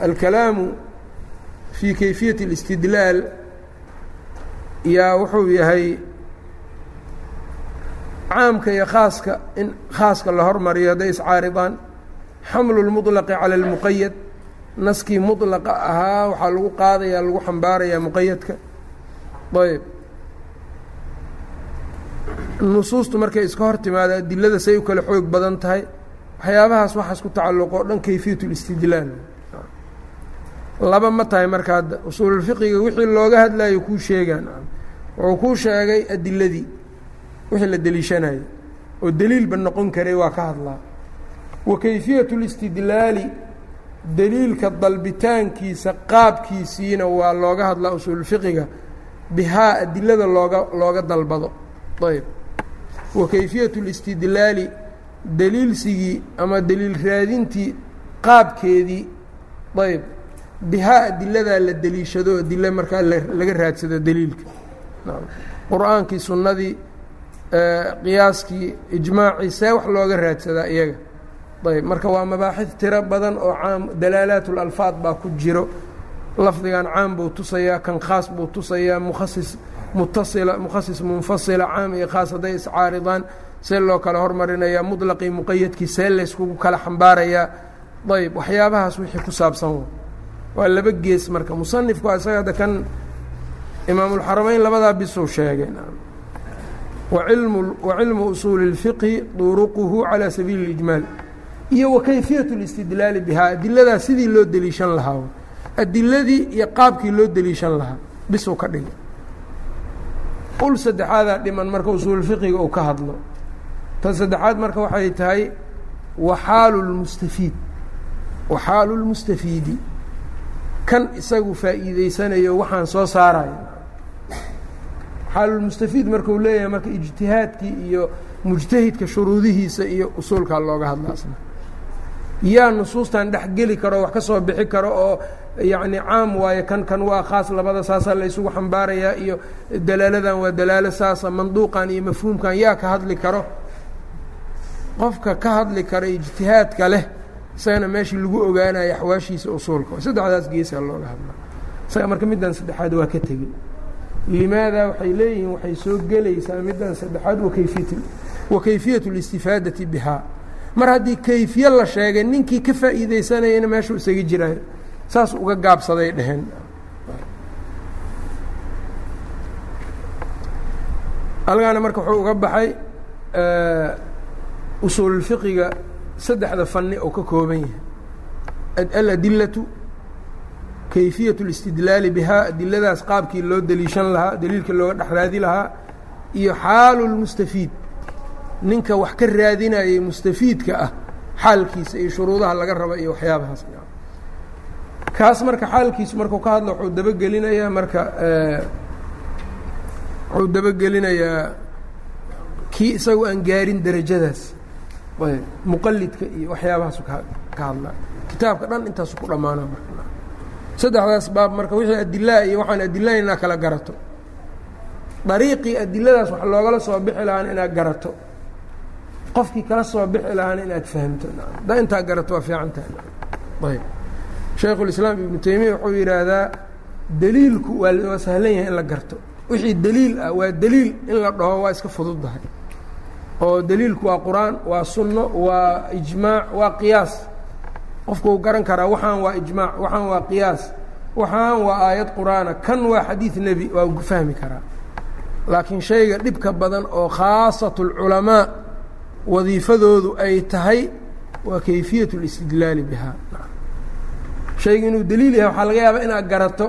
alkalaamu fii kayfiyaة الاstidlaal yaa wuxuu yahay caamka iyo khaaska in khaaska la hormariyo hadday iscaaridaan xamlu اlmuطlaqi calى اlmuqayad naskii muطlaqa ahaa waxaa lagu qaadaya lagu xambaarayaa muqayadka ayb nusuustu markay iska hor timaada adilada say u kale xoog badan tahay waxyaabahaas waxaas ku tacalluqo o dhan kayfiyat اlistidlaal laba ma tahay marka hadda usuululfiqiga wixii looga hadlayo kuu sheegaan wuxuu kuu sheegay adiladii wixii la deliishanayo oo deliilba noqon karay waa ka hadlaa wa kayfiyat اlistidlaali deliilka dalbitaankiisa qaabkiisiina waa looga hadlaa usuulfiqiga bihaa adilada looga looga dalbado ayb wa kayfiyat اlistidlaali deliilsigii ama deliil raadintii qaabkeedii ayb bihaa adiladaa la deliishado adile markaa laga raadsado deliilka qur'aankii sunnadii qiyaaskii ijmaacii see wax looga raadsadaa iyaga. Ayb marka waa mabaaxid tiro badan oo caam dalaalaat اlalfaad baa ku jiro. Lafdigan caam buu tusayaa kan khaas buu tusayaa mukhasis mutasila mukhasis munfasila caam iyo khaas hadday iscaaridaan see loo kala hormarinayaa muطlaqii muqayadkii see layskugu kala xambaarayaa ayb waxyaabahaas wixii ku saabsan waa laba gees marka musanifku isaga hadda kan imaamulxaramayn labadaa bisuu sheegay wailmu wa cilmu usuuli اlfiqhi duruquhu calى sabiili اlijmaal iyo wa kayfiyaة اlistidlaali bihaa adiladaa sidii loo deliishan lahaa adiladii iyo qaabkii loo deliishan lahaa bisuu ka dhigay ul saddexaadaa dhiman marka usuulfiqiga uu ka hadlo tan saddexaad marka waxay tahay waxaalu lmustafiid waxaalu lmustafiidi kan isagu faa'iideysanayo waxaan soo saarayo xaalulmustafiid markuu leeyahay marka ijtihaadkii iyo mujtahidka shuruudihiisa iyo usuulkaa looga hadlaasna. Yaa nusuustan dhexgeli karo wax ka soo bixi karo oo yacni caam waayo kan kan waa khaas labada saasaa la xambaarayaa iyo dalaaladan waa dalaalo saasa manduuqan iyo mafhuumkan yaa ka hadli karo qofka ka hadli kara ijtihaadka leh isagana meeshii lagu ogaanayo axwaashiisa usuulka saddexdaas geesaa looga hadlaa. Isaga marka middan saddexaad waa ka tegey limaada waxay leeyihiin waxay soo gelaysaa middan saddexaad wakayfiyat wa kayfiyat اlistifaadati bihaa. Mar haddii kayfiye la sheegay ninkii ka faa'iideysanayana meeshuu isaga jiraayo saas uga gaabsaday dheheen. Halgaana marka wuxuu uga baxay usuululfiqiga saddexda fanni oo ka kooban yahay. Aladillatu kayfiyat اlistidlaali bihaa adiladaas qaabkii loo deliishan lahaa daliilka looga dhex raadi lahaa iyo xaalu lmustafiid ninka wax ka raadinayay mustafiidka ah xaalkiisa iyo shuruudaha laga raba iyo waxyaabahaas. Kaas marka xaalkiisu markuu ka hadlo wuxuu dabagelinayaa marka wuxuu dabagelinayaa kii isagu aan gaarin derajadaas muqalidka iyo waxyaabahaasu ka hadlaa kitaabka dhan intaasu ku dhammaana saddexdaas baab marka wixii adilaa iyo waxaan adilaha inaad kala garato. Dariiqii adiladaas wax loogala soo bixi lahaana inaad garato. Qofkii kala soo bixi lahaana inaad fahamto. Haddaa intaa garato waa fiicantaha ayb shaykhulislaam ibnu teymiya wuxuu yidhaahdaa deliilku waa sahlan yahay in la garto. Wixii deliil ah waa deliil in la dhaho waa iska fududdahay oo deliilku waa qur'aan waa sunno waa ijmaac waa qiyaas. Qofkuu garan karaa waxaan waa ijmaac waxaan waa qiyaas waxaan waa aayad qur'aana kan waa xadiid nebi waa fahmi karaa. Laakiin shayga dhibka badan oo khaasat اlculamaa wadiifadoodu ay tahay waa kayfiyat اlistidlaali bihaa. Shayga inuu deliil yahay waxaa laga yaabaa inaad garato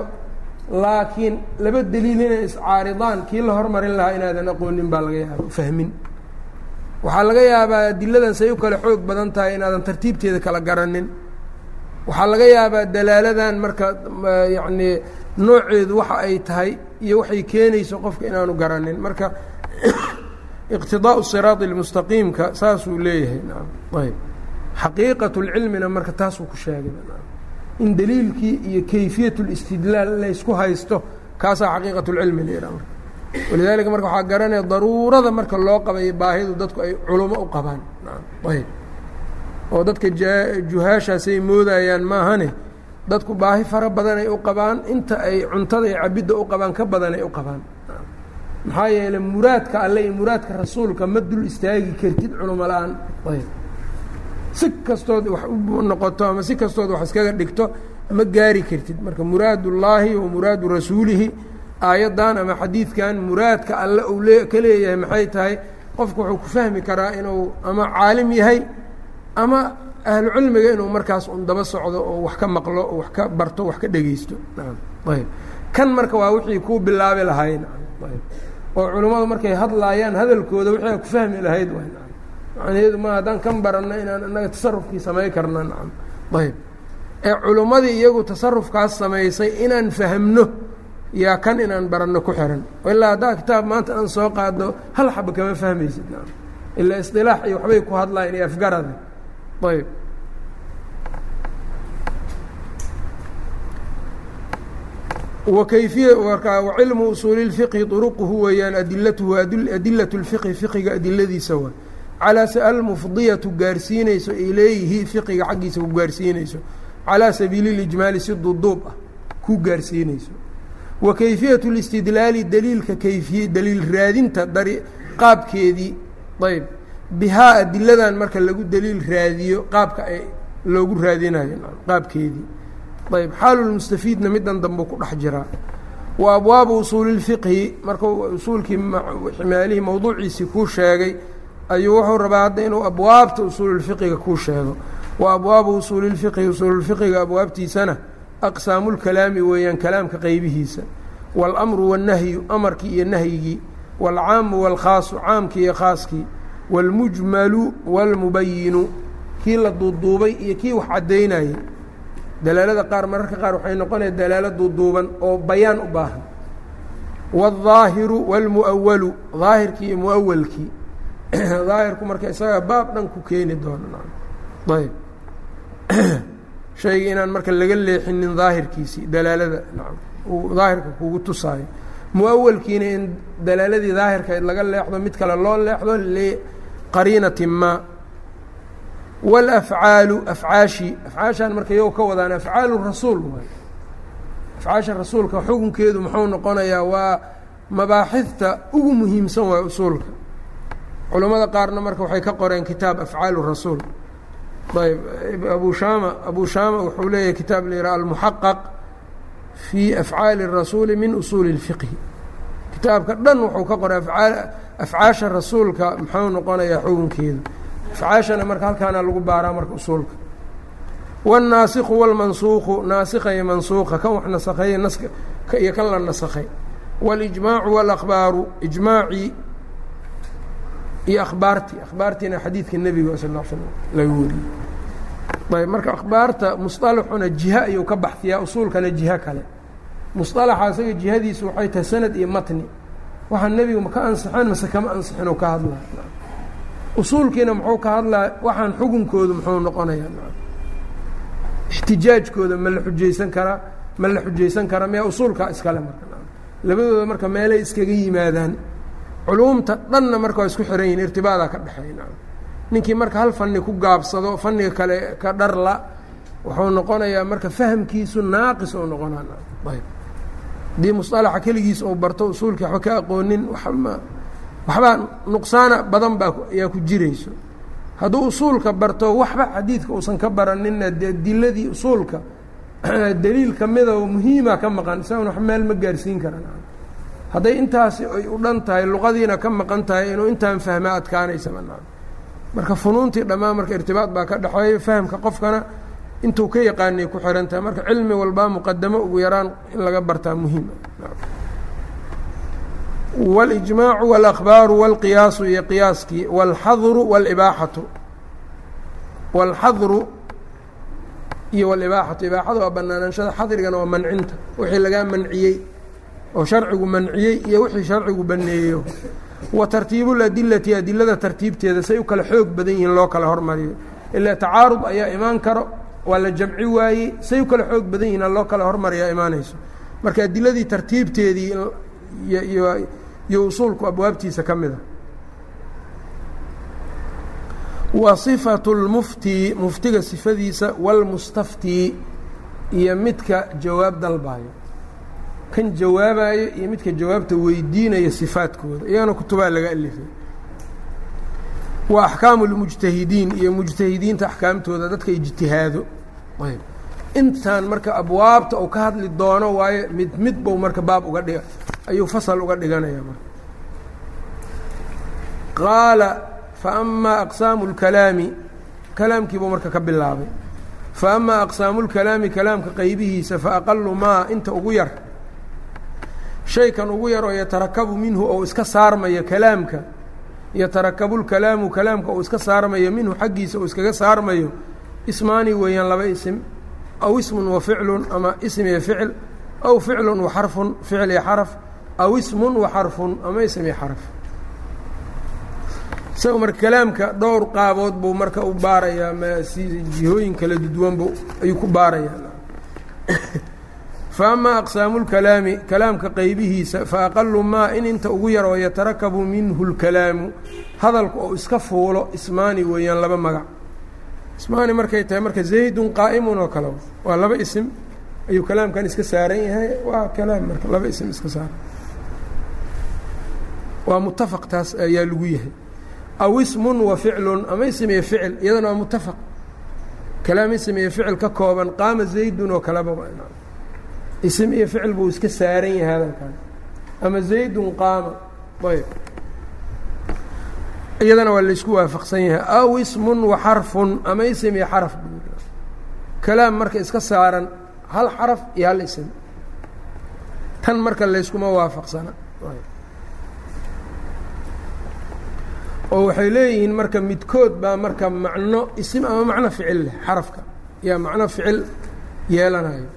laakiin laba deliil inay iscaaridaan kii la hormarin lahaa inaadan aqoonin baa laga yaaba fahmin waxaa laga yaabaa adiladan say u kale xoog badan tahay inaadan tartiibteeda kala garanin waxaa laga yaabaa dalaaladan marka yacnii nooceedu waxa ay tahay iyo waxay keenayso qofka inaanu garanin marka iqtidaau siraadi اlmustaqiimka saasuu leeyahay naam ayb xaqiiqat اlcilmina marka taasuu ku sheegay in daliilkii iyo kayfiyat اlistidlaal laysku haysto kaasaa xaqiiqat اlcilmi la marka walidaalika marka waxaa garanaya daruurada marka loo qabayo baahidu dadku ay culumo u qabaan. Ayb. Oo dadka juhaashaasay moodayaan maahane dadku baahi fara badanay u qabaan inta ay cuntada iyo cabidda u qabaan ka badanay u qabaan. Maxaa yeeley muraadka alle iyo muraadka rasuulka ma dul istaagi kartid culimo la'aan ayb. Si kastood wax u noqoto ama si kastood wax iskaga dhigto ma gaari kartid. Marka muraad ullaahi wa muraadu rasuulihi aayaddan ama xadiidkan muraadka alle uu lee ka leeyahay maxay tahay qofku wuxuu ku fahmi karaa inuu ama caalim yahay ama ahlu cilmiga inuu markaas un daba socdo oo wax ka maqlo oo wax ka barto wax ka dhegeysto ayb kan marka waa wixii kuu bilaabi lahayd. Ayb oo culimmadu markay hadlaayaan hadalkooda wixii ku fahmi lahayd. Macnaheedu ma haddaan kan baranno inaan inaga tasarufkii samay karna nacam ayb ee culimmadii iyagu tasarufkaas samaysay inaan fahmno yaa kan inaan baranno ku xiran. Ilaa haddaa kitaab maanta aan soo qaadno hal xaba kama fahmaysid. Ilaa isilaax iyo waxbay ku hadlayan iyo afgarada ayb cilmu usuuli fiqhi uruquhu weeyaan adilatuhu adilat lfiqhi fiqiga adiladiisa wa. Calaa se almufdiyatu gaarsiinayso ilayhi fiqiga xaggiisa ku gaarsiinayso. Calaa sabiili lijmaali si duduub ah ku gaarsiinayso wa kayfiyat اlistidlaali daliilka kayfiye daliil raadinta dari qaabkeedii ayb bihaa adiladan marka lagu daliil raadiyo qaabka ay loogu raadinayo qaabkeedii ayb xaalulmustafiidna midan dambu ku dhex jiraa wa abwaabu usuuli اlfiqhi markuu usuulkii maalihii mawduuciisii kuu sheegay ayuu wuxuu rabaa hadda inuu abwaabta usuululfiqiga kuu sheego wa abwaabu usuuli اlfiqhi usuululfiqiga abwaabtiisana aqsaamu lkalaami weeyaan kalaamka qeybihiisa waاlamru waالnahyu amarkii iyo nahyigii wاlcaamu wاlkhaasu caamkii iyo khaaskii wاlmujmalu wاlmubayinu kii la duuduubay iyo kii wax caddaynayay dalaalada qaar mararka qaar waxay noqonaya dalaalo duuduuban oo bayaan u baahan wاlظaahiru wاlmu'awalu daahirkii iyo muawalkii daahirku [CLEARS THROAT] marka isagaa baab dhan ku keeni doono ayb [CLEARS THROAT] shayga inaan marka laga leexinin daahirkiisii dalaalada uu daahirka kugu tusaayo muawalkiina in dalaaladii daahirkayd laga leexdo mid kale loo leexdo liqariinati ma. Wاlafcaalu afcaashi afcaashaan marka iyago ka wadaan afcaalu rasuul waay. Afcaasha rasuulka xukunkeedu muxuu noqonayaa waa mabaaxidta ugu muhiimsan waay usuulka. Culammada qaarna marka waxay ka qoreen kitaab afcaalu rasuul abu shama abu shama wuxuu leeyahay kitaab la yidhaha almuxaqaq fii afcaali الrasuuli min usuuli اlfiqhi kitaabka dhan wuxuu ka qoray afcaasha rasuulka muxuu noqonayaa xukunkeedu afcaashana marka halkaana lagu baaraa marka usuulka wالnaasikhu wاlmansuuqu naasikha iyo mansuuqa kan wax nasakheeye naska iyo kan la nasakhay wاlijmaacu wاlakbaaru ijmaacii iyo akhbaartii akhbaartiina xadiidka nebiga sal slam laga wariyey. Ayb marka akhbaarta musطalaxuna jiha ayuu ka baxsiyaa usuulkana jiho kale. Musطalaxa isaga jihadiisu waxay tahay sanad iyo matni. Waxaa nebigu maka ansixeen mase kama ansixin oo ka hadlaa? Usuulkiina muxuu ka hadlaa waxaan xukunkoodu muxuu noqonayaa? Ixtijaajkooda ma la xujaysan karaa ma la xujaysan karaa miyaa usuulkaa iskale marka? Labadooda marka meelay iskaga yimaadaan culuumta dhanna marka waa isku xiran yihiin irtibaadaa ka dhexeeya ninkii marka hal fanni ku gaabsado fanniga kale ka dharla wuxuu noqonayaa marka fahamkiisu naaqis oo noqonaa ayb haddii musطalaxa keligiis ou barto usuulkii waxba ka aqoonin wama waxbaa nuqsaana badan baa ayaa ku jirayso. Hadduu usuulka barto waxba xadiidka uusan ka baranina dee diladii usuulka [CLEARS THROAT] daliil kamida oo muhiima ka maqan isaguna wax meel ma gaarsiin karan hadday intaasi ay u dhan tahay luqadiina ka maqan tahay inuu intaan fahmaa adkaanaysa manaa marka funuuntii dhammaan marka irtibaad baa ka dhexeeya fahamka qofkana intuu ka yaqaanay ku xihan tahay. Marka cilmi walbaa muqadamo ugu yaraan in laga bartaa muhiima walijmaacu walakhbaaru walqiyaasu iyo qiyaaskii walxadru walibaaxatu walxadru iyo walibaaxatu ibaaxada waa banaanaanshada xadrigana waa mancinta. Wixii lagaa manciyey oo sharcigu manciyey iyo wixii sharcigu baneeyo wa tartiibu ladilati adilada tartiibteeda say u kala xoog badan yihiin loo kala hormariyo ilaa tacaarud ayaa imaan karo waa la jamci waayey say u kala xoog badan yihiin loo kala hormariyaa imaanayso marka adiladii tartiibteedii iyo usuulku abwaabtiisa ka mida wa صifatu اlmufti muftiga sifadiisa wاlmustafti iyo midka jawaab dalbayo kan jawaabayo iyo midka jawaabta weydiinaya sifaadkooda iyagana kutubaa laga alifay. Wa axkaamu lmujtahidiin iyo mujtahidiinta axkaamtooda dadka ijtihaado. Ayb. Intan marka abwaabta uu ka hadli doono waayo mid mid bou marka baab uga dhiga ayuu fasal uga dhiganaya marka. Qaala faama aqsaamu اlkalaami kalaamkiibuu marka ka bilaabay. Faama aqsaamu اlkalaami kalaamka qaybihiisa faaqalu maa inta ugu yar shaykan ugu yar oo yatarakabu minhu ou iska saarmayo kalaamka yatarakabu lkalaamu kalaamka uu iska saarmayo minhu xaggiisa uu iskaga saarmayo ismaani weeyaan laba isim aw ismun wa ficlun ama ism iyo ficil aw ficlun wa xarfun ficil iyo xaraf aw ismun wa xarfun ama ism iyo xaraf. Isaga marka kalaamka dhowr qaabood buu marka u baarayaa jihooyin kala duduwanbu ayuu ku baarayaa fa ama aqsaamu lkalaami kalaamka qaybihiisa fa aqalu maa in inta ugu yar oo yatarakabu minhu lkalaamu hadalku oo iska fuulo ismaani weeyaan laba magac ismaani markay tahay marka zaydun qaa'imun oo kale waa laba isim ayuu kalaamkan iska saaran yahay waa kalaam marka laba isim iska saaran waa mutafaq taas ayaa lagu yahay aw ismun wa ficlun ama ism iyo ficil iyadana waa mutafaq kalaam ism iyo ficil ka kooban qaama zaydun oo kaleba ism iyo ficil buu iska saaran yahay hadalkan ama zaydun qaama ayb. Iyadana waa laysku waafaqsan yahay. Aw ismun wa xarfun ama ism iyo xaraf kalaam marka iska saaran hal xaraf iyo hal ism. Tan marka layskuma waafaqsana oo waxay leeyihiin marka midkood baa marka macno isim ama macno ficil leh xarafka. Yaa macno ficil yeelanayo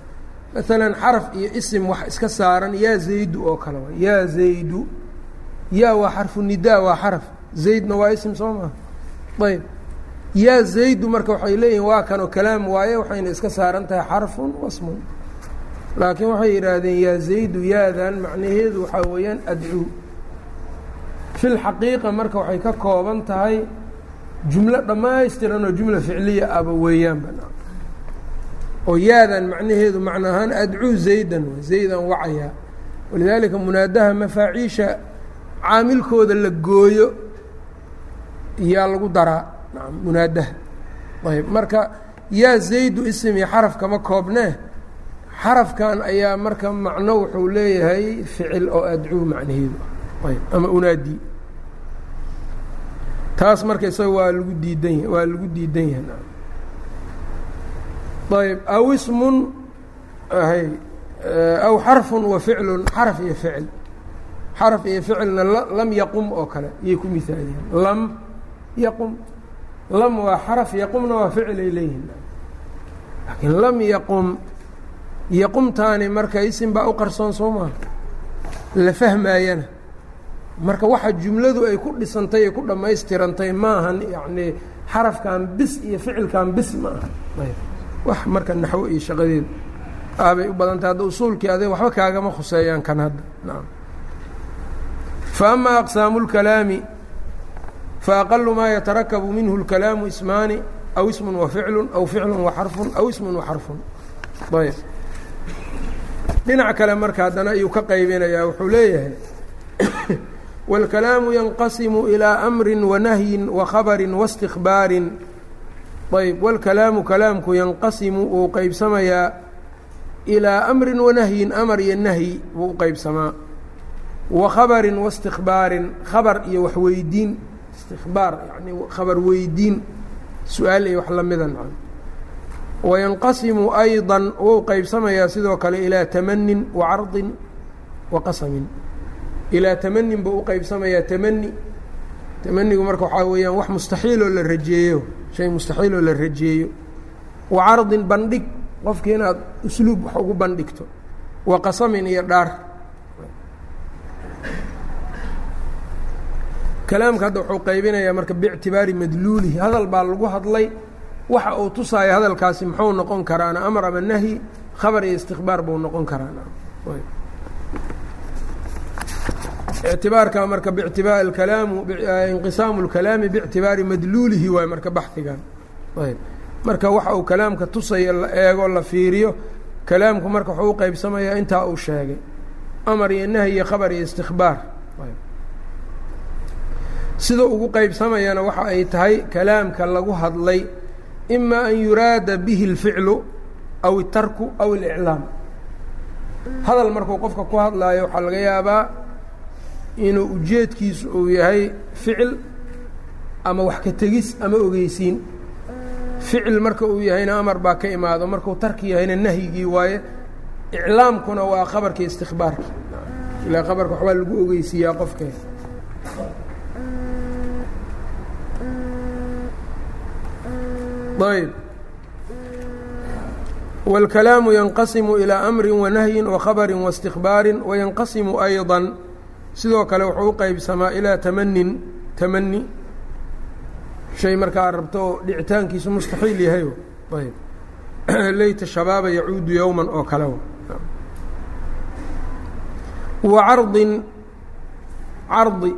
maalan xaraf iyo isim wax iska saaran yaa zaydu oo kale wa yaa zaydu. Yaa waa xarfu nidaa waa xaraf. Zaydna waa isim soo maha ayb. Yaa zaydu marka waxay leeyihiin waa kanoo kalaam waaye waxayna iska saaran tahay xarfun wasmun. Laakiin waxay yidhaahdeen yaa zaydu yaadan macnaheedu waxaa weeyaan adcuu fi lxaqiiqa marka waxay ka kooban tahay jumlo dhammaystiran oo jumla ficliya aba weeyaanba oo yaadan macnaheedu macna ahaan adcuu zaydan zaydan wacayaa walidaalika munaadaha mafaaciisha caamilkooda la gooyo yaa lagu daraa. Munaadaha. Ayb marka yaa zaydu ism iyo xaraf kama koobnee xarafkan ayaa marka macno wuxuu leeyahay ficil oo adcuu macnaheedu. Ayb ama unaadi. Taas marka isaga waa lagu diidan waa lagu diidan yahay ayb aw ismun hay aw xarfun wa ficlun xaraf iyo ficil. Xaraf iyo ficilna lam yaqum oo kale iyay ku miaaliyeen lam yaqum lam waa xaraf yaqumna waa ficil ay leeyihiin laakiin lam yaqum yaqumtaani marka isim baa u qarsoon soo la fahmaayana. Marka waxa jumladu ay ku dhisantay ay ku dhammaystirantay maahan yacnii xarafkan bis iyo ficilkan bis ma aha wax marka naxwo iyo shaqadeedu aabay u badantay hadda usuulkii adeeg waxba kaagama khuseeyaan kan hadda naam fa ama aqsaamu اlkalaami faaqalu maa yatarakabu minhu اlkalaamu ismaani aw ismun wa ficlu aw ficlu wa xarfun aw ismun wa xarfun ayb dhinac kale marka haddana ayuu ka qaybinayaa wuxuu leeyahay [COUGHS] wاlkalaamu yanqasimu ilىa amri wanahyin wakhabari waاstikbaarin ayb wاlkalaamu kalaamku yanqasimu wuu qeybsamayaa ilىa amri wanahyin amar iyo nahyi wuu u qeybsamaa wa khabarin waاstikbaarin khabar iyo waxweydiin istikbaar yani khabar weydiin su-aal iyo wax lamida nacam wayanqasimu ayضa wou qeybsamayaa sidoo kale ilaa tamanin wa cardin wa qasamin ilaa tamanin buu u qeybsamayaa tamani tamanigu marka waxaa weeyaan wax mustaxiiloo la rajeeyo shay mustaxiiloo la rajeeyo. Wa cardin bandhig qofkii inaad usluub wax ugu bandhigto. Wa qasamin iyo dhaar. Kalaamka hadda wuxuu qaybinayaa marka biictibaari madluulihi hadal baa lagu hadlay. Waxa uu tusaayo hadalkaasi muxuu noqon karaana amar ama nahyi khabar iyo istikbaar buu noqon karaana ictibaarka marka btiba kalaamu inqisaamu اlkalaami biictibaari madluulihi waay marka baxigan ayb marka waxa uu kalaamka tusaya la eego la fiiriyo kalaamku marka wuxuu u qeybsamayaa intaa uu sheegay amar iyo nahy iyo khabar iyo istikbaar sida ugu qeybsamayana waxa ay tahay kalaamka lagu hadlay ima an yuraada bihi اlficlu aw اtarku aw اliclaam hadal markuu qofka ku hadlaayo waxaa laga yaabaa inuu ujeedkiisu uu yahay ficil ama wax ka tegis ama ogeysiin ficil marka uu yahayna amar baa ka imaado markuu tarki yahayna nahyigii waaye iclaamkuna waa khabarkii istikbaarki ilaa khabarka waxbaa lagu ogeysiiyaa qofkee ayb wاlkalaamu yanqasimu ilىa amri wanahyi wakhabari waاstikbaari wayanqasimu ayضا sidoo kale wuxuu u qeybsamaa ilaa tamanin tamani shay markaa rabto oo dhicitaankiisu mustaxiil yahay ayb. [CLEARS THROAT] Leyta shabaaba yacuudu yowman oo kale wa cardin cardi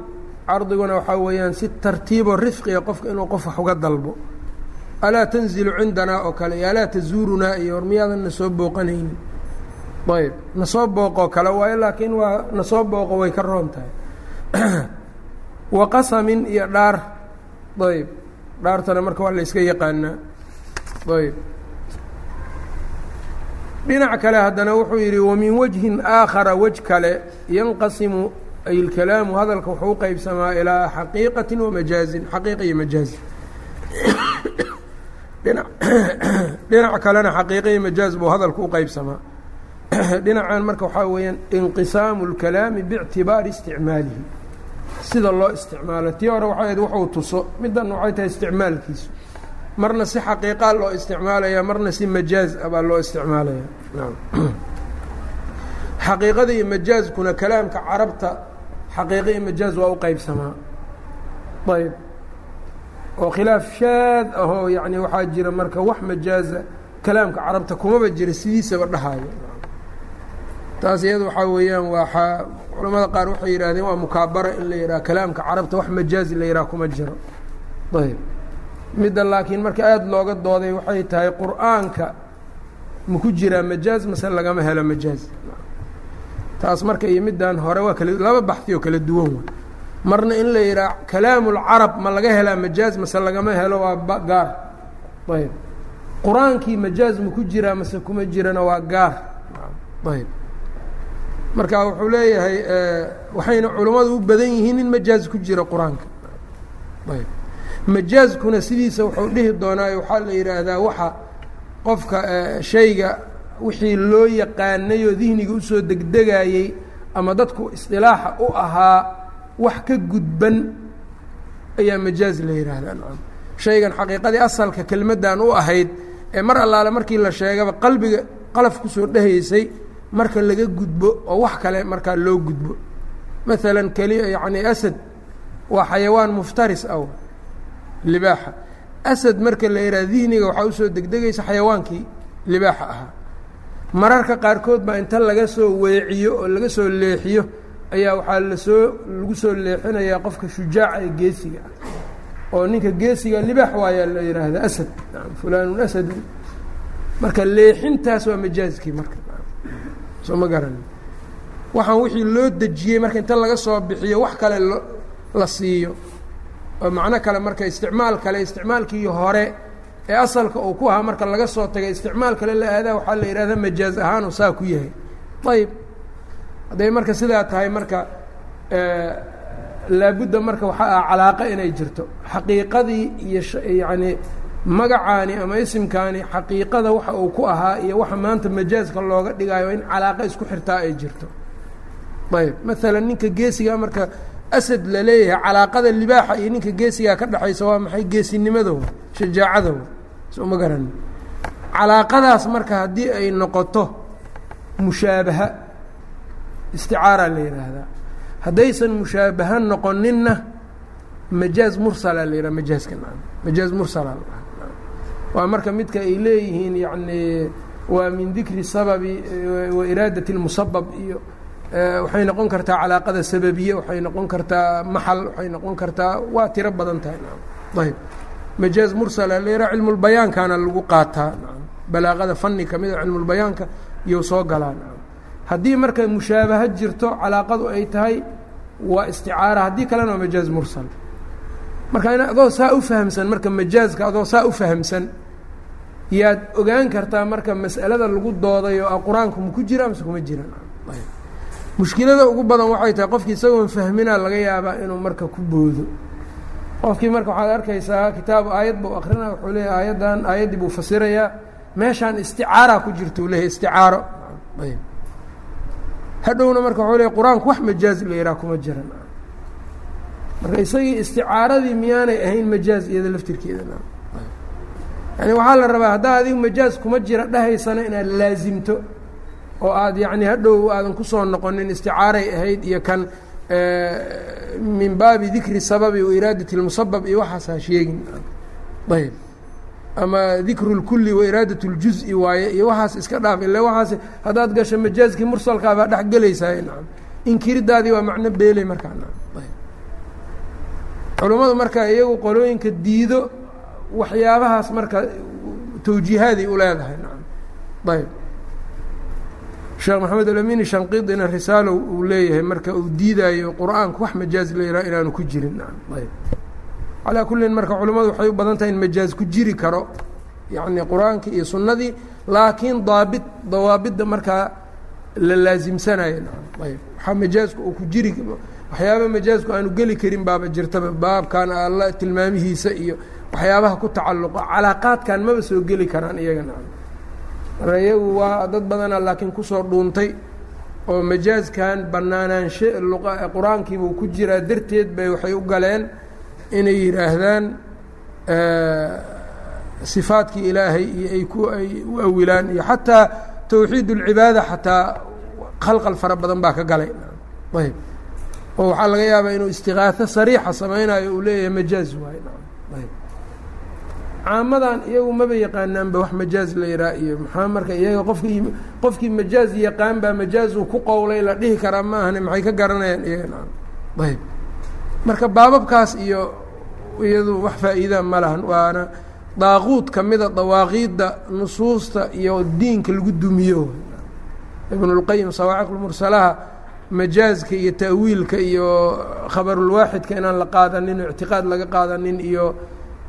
cardiguna waxaa weeyaan si tartiibo rifqiga qofka inuu qof wax uga dalbo. Alaa tanzilu cindanaa oo kale iyo alaa tazuurunaa iyo war miyaadan na soo booqanaynin ayb nasoo booqoo kale waayo laakiin waa nasoo booqo way ka roon tahay. [CLEARS THROAT] Wa qasamin iyo dhaar. Ayb dhaartana marka waa la yska yaqaanaa. Ayb. Dhinac kale haddana wuxuu yidhi wamin wajhin aakhara wej kale yanqasimu ay اlkalaamu hadalka wuxuu u qeybsamaa ilaa xaqiiqati wamajaazin xaqiiqa iyo majaazi [CLEARS THROAT] dhina [CLEARS THROAT] dhinac kalena xaqiiqa iyo majaaz buu hadalku u qeybsamaa [CLEARS THROAT] dhinacan marka waxaa weeyaan inqisaamu اlkalaami biictibaari isticmaalihi. Sida loo isticmaalo tii hore waxay ahayd wuxuu tuso middan waxay tahay isticmaalkiisu. Marna si xaqiiqaa loo isticmaalaya marna si majaaz a baa loo isticmaalaya [CLEARS THROAT] xaqiiqada iyo majaazkuna kalaamka carabta xaqiiqa iyo majaaz waa u qeybsamaa ayb oo khilaaf shaad ahoo yani waxaa jira marka wax majaaza kalaamka carabta kumaba jira sidiisaba dhahaayo taas iyada waxaa weeyaan waa culamada qaar waxay yidhahdeen waa mukaabara in la yidhaha kalaamka carabta wax majaazi la yidhaha kuma jiro. Ayb midda laakiin marka aada looga dooday waxay tahay qur'aanka maku jiraa majaaz mase lagama helo majaaz. Taas marka iyo middan hore waa kala laba baxi oo kala duwan wa marna in la yidhaha kalaamulcarab ma laga helaa majaaz mase lagama helo waa gaar. Ayb qur'aankii majaaz maku jiraa mase kuma jirana waa gaar. Ayb marka wuxuu leeyahay waxayna culammadu u badan yihiin in majaaz ku jira qur'aanka. Ayb. Majaazkuna sidiisa wuxuu dhihi doonaayo waxaa la yidhaahdaa waxa qofka shayga wixii loo yaqaanay oo dihniga u soo degdegayey ama dadku isdilaaxa u ahaa wax ka gudban ayaa majaaz la yidhaahdaa. Nacam shaygan xaqiiqadii asalka kelmaddan u ahayd ee mar allaale markii la sheegaba qalbiga qalaf ku soo dhehaysay marka laga gudbo oo wax kale markaa loo gudbo. Maalan keli yacni asad waa xayawaan muftaris ah libaaxa. Asad marka la yidhaha dihniga waxaa u soo degdegaysa xayawaankii libaaxa ahaa mararka qaarkood baa inta laga soo weeciyo oo laga soo leexiyo ayaa waxaa la soo lagu soo leexinayaa qofka shujaaca ee geesiga ah. Oo ninka geesiga libaax waayaa la yidhaahda asad. Fulaanun asadu marka leexintaas waa majaazkii marka soo ma garani waxaan wixii loo dejiyey marka inta laga soo bixiyo wax kale la siiyo. Oo macno kale marka isticmaal kale isticmaalkii hore ee asalka uu ku ahaa marka laga soo tagay isticmaal kale la aadaa waxaa la yidhahdaa majaaz ahaanu saa ku yahay. Ayb hadday marka sidaa tahay marka laabudda marka waxaa ah calaaqa inay jirto. Xaqiiqadii iyo yacni magacaani ama isimkaani xaqiiqada waxa uu ku ahaa iyo waxa maanta majaaska looga dhigayo in calaaqa isku xirtaa ay jirto. Ayb maalan ninka geesigaa marka asad la leeyahay calaaqada libaaxa iyo ninka geesigaa ka dhexaysa waa maxay geesinimadow shajaacadow soma garan. Calaaqadaas marka haddii ay noqoto mushaabaha isticaara la yidhaahdaa haddaysan mushaabaha noqoninna majaaz mursala la yidhaha majaaska majaaz mursala waa marka midka ay leeyihiin yacni waa min dikri sababi wa iraadati اlmusabab iyo waxay noqon kartaa calaaqada sababiye waxay noqon kartaa maxal waxay noqon kartaa waa tiro badan tahay ayb majaaz mursala la yidhaha cilmulbayaankaana lagu qaataa balaaqada fani kamida cilmulbayaanka iyou soo galaa haddii marka mushaabaha jirto calaaqadu ay tahay waa isticaara haddii kalena waa majaaz mursal marka adoo saa u fahamsan marka majaazka adoo saa u fahamsan yaad ogaan kartaa marka mas'alada lagu doodayo qur'aanku ma ku jira mase kuma jiran mushkilada ugu badan waxay tahay qofkii isagoon fahminaa laga yaabaa inuu marka ku boodo. Qofkii marka waxaad arkaysaa kitaab aayad buu akrinaa wuxuu leeyahy aayaddan aayaddii buu fasirayaa meeshaan isticaara ku jirta uu leeyahy isticaaro hadhowna marka wuxuu leeyahy qur'aanku wax majaaz la yidhaha kuma jiran marka isagii isticaaradii miyaanay ahayn majaaz iyada laftirkeeda yani waxaa la rabaa haddaa adigu majaaz kuma jira dhahaysana inaad laasimto oo aad yacni hadhow aadan kusoo noqonin isticaaray ahayd iyo kan min baabi dikri sababi wa iraadati اlmusabab iyo waxaas ha sheegin ayb ama dikru اlkuli wa iraadat اljuز'i waaye iyo waxaas iska dhaaf ila waxaas haddaad gasho majaazkii mursalkaa baa dhex gelaysaa nacam inkiridaadii waa macno beeley markaa ayb culummadu marka iyagu qolooyinka diido waxyaabahaas marka tawjiihaaday u leedahay. Ayb sheekh maxamed alamini shanqidina risaalo uu leeyahay marka uu diidaayo qur'aanku wax majaaz la yidhaha inaanu ku jirin. Ayb calaa kullin marka culimmadu waxay u badan tahay in majaaz ku jiri karo yacni qur'aankii iyo sunnadii laakiin daabit dawaabidda markaa la laasimsanayo ayb waxaa majaazku uu ku jiri waxyaaba majaazku aanu geli karin baaba jirtaba baabkan alla tilmaamihiisa iyo waxyaabaha ku tacalluqa calaaqaadkan maba soo geli karaan iyaga marka iyagu waa dad badana laakiin ku soo dhuuntay oo majaazkan banaanaanshe qur'aankiibuu ku jiraa darteed bay waxay u galeen inay yidhaahdaan sifaadkii ilaahay iyo ay ku ay u awilaan iyo xataa tawxiid اlcibaada xataa khalqal fara badan baa ka galay. Ayb oo waxaa laga yaabaa inuu istiqaaho sariixa samaynayo uu leeyahay majaaz waay. Ayb. Caamadan iyagu maba yaqaanaanba wax majaaz la yihaa iyo maxaa marka iyaga qofkii qofkii majaaz yaqaan baa majaazuu ku qowlay la dhihi karaa ma ahane maxay ka garanayaan iyaga? Ayb. Marka baababkaas iyo iyadu wax faa'iida ma lahan waana daaquud ka mida dawaaqiidda nusuusta iyo diinka lagu dumiyo. Ibnulqayim sawaaciqlmursalaha majaazka iyo ta'wiilka iyo khabarulwaaxidka inaan la qaadanin o ictiqaad laga qaadanin iyo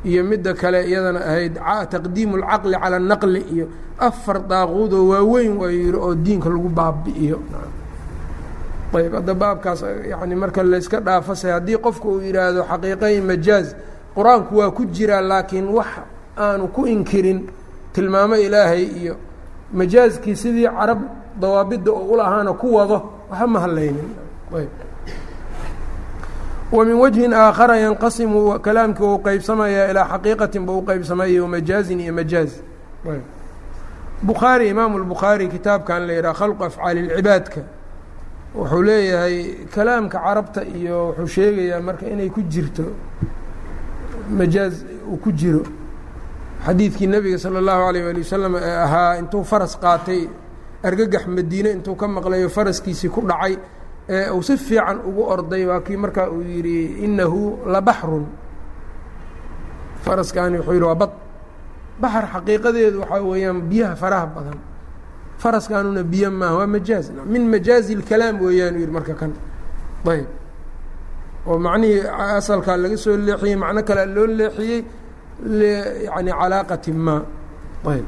iyo midda kale iyadana ahayd taqdiimu اlcaqli calى الnaqli iyo afar daaquudoo waaweyn waa yihi oo diinka lagu baabi'iyo ayb hadda baabkaas yani marka layska dhaafase haddii qofku uu yidhaahdo xaqiiqay majaaz qur-aanku waa ku jiraa laakiin wax aanu ku inkirin tilmaamo ilaahay iyo majaazkii sidii carab dawaabidda oo ulahaana ku wado waxa ma hadlaynin ayb ومن وجهi آakhara ينqasimu kalaamkii u qeybsamaya ilىa xaqiiqatin ba u qeybsamaya majaazin iyo majaaز bukhaarي imaamu الbukhaarي kitaabkan la yidhaha khalqu afcaali الcibaadka wuxuu leeyahay kalaamka carabta iyo wuxuu sheegayaa marka inay ku jirto majaaz uu ku jiro xadiidkii nebiga salى الlahu عalيه alي wasalam ee ahaa intuu faras qaatay argagax madiine intuu ka maqlayo faraskiisii ku dhacay ee uu si fiican ugu orday waa kii markaa uu yidhi inahu labaxrun faraskaani wuxuu yidhi waa bad. Baxar xaqiiqadeedu waxaa weeyaan biyaha faraha badan. Faraskaanuna biyo maaha waa majaaz. Min majaazi اlkalaam weeyaan yidhi marka kan. Ayb. Oo macnihii asalkaa laga soo leexiyey macno kalea loo leexiyey yani calaaqati ma. Ayb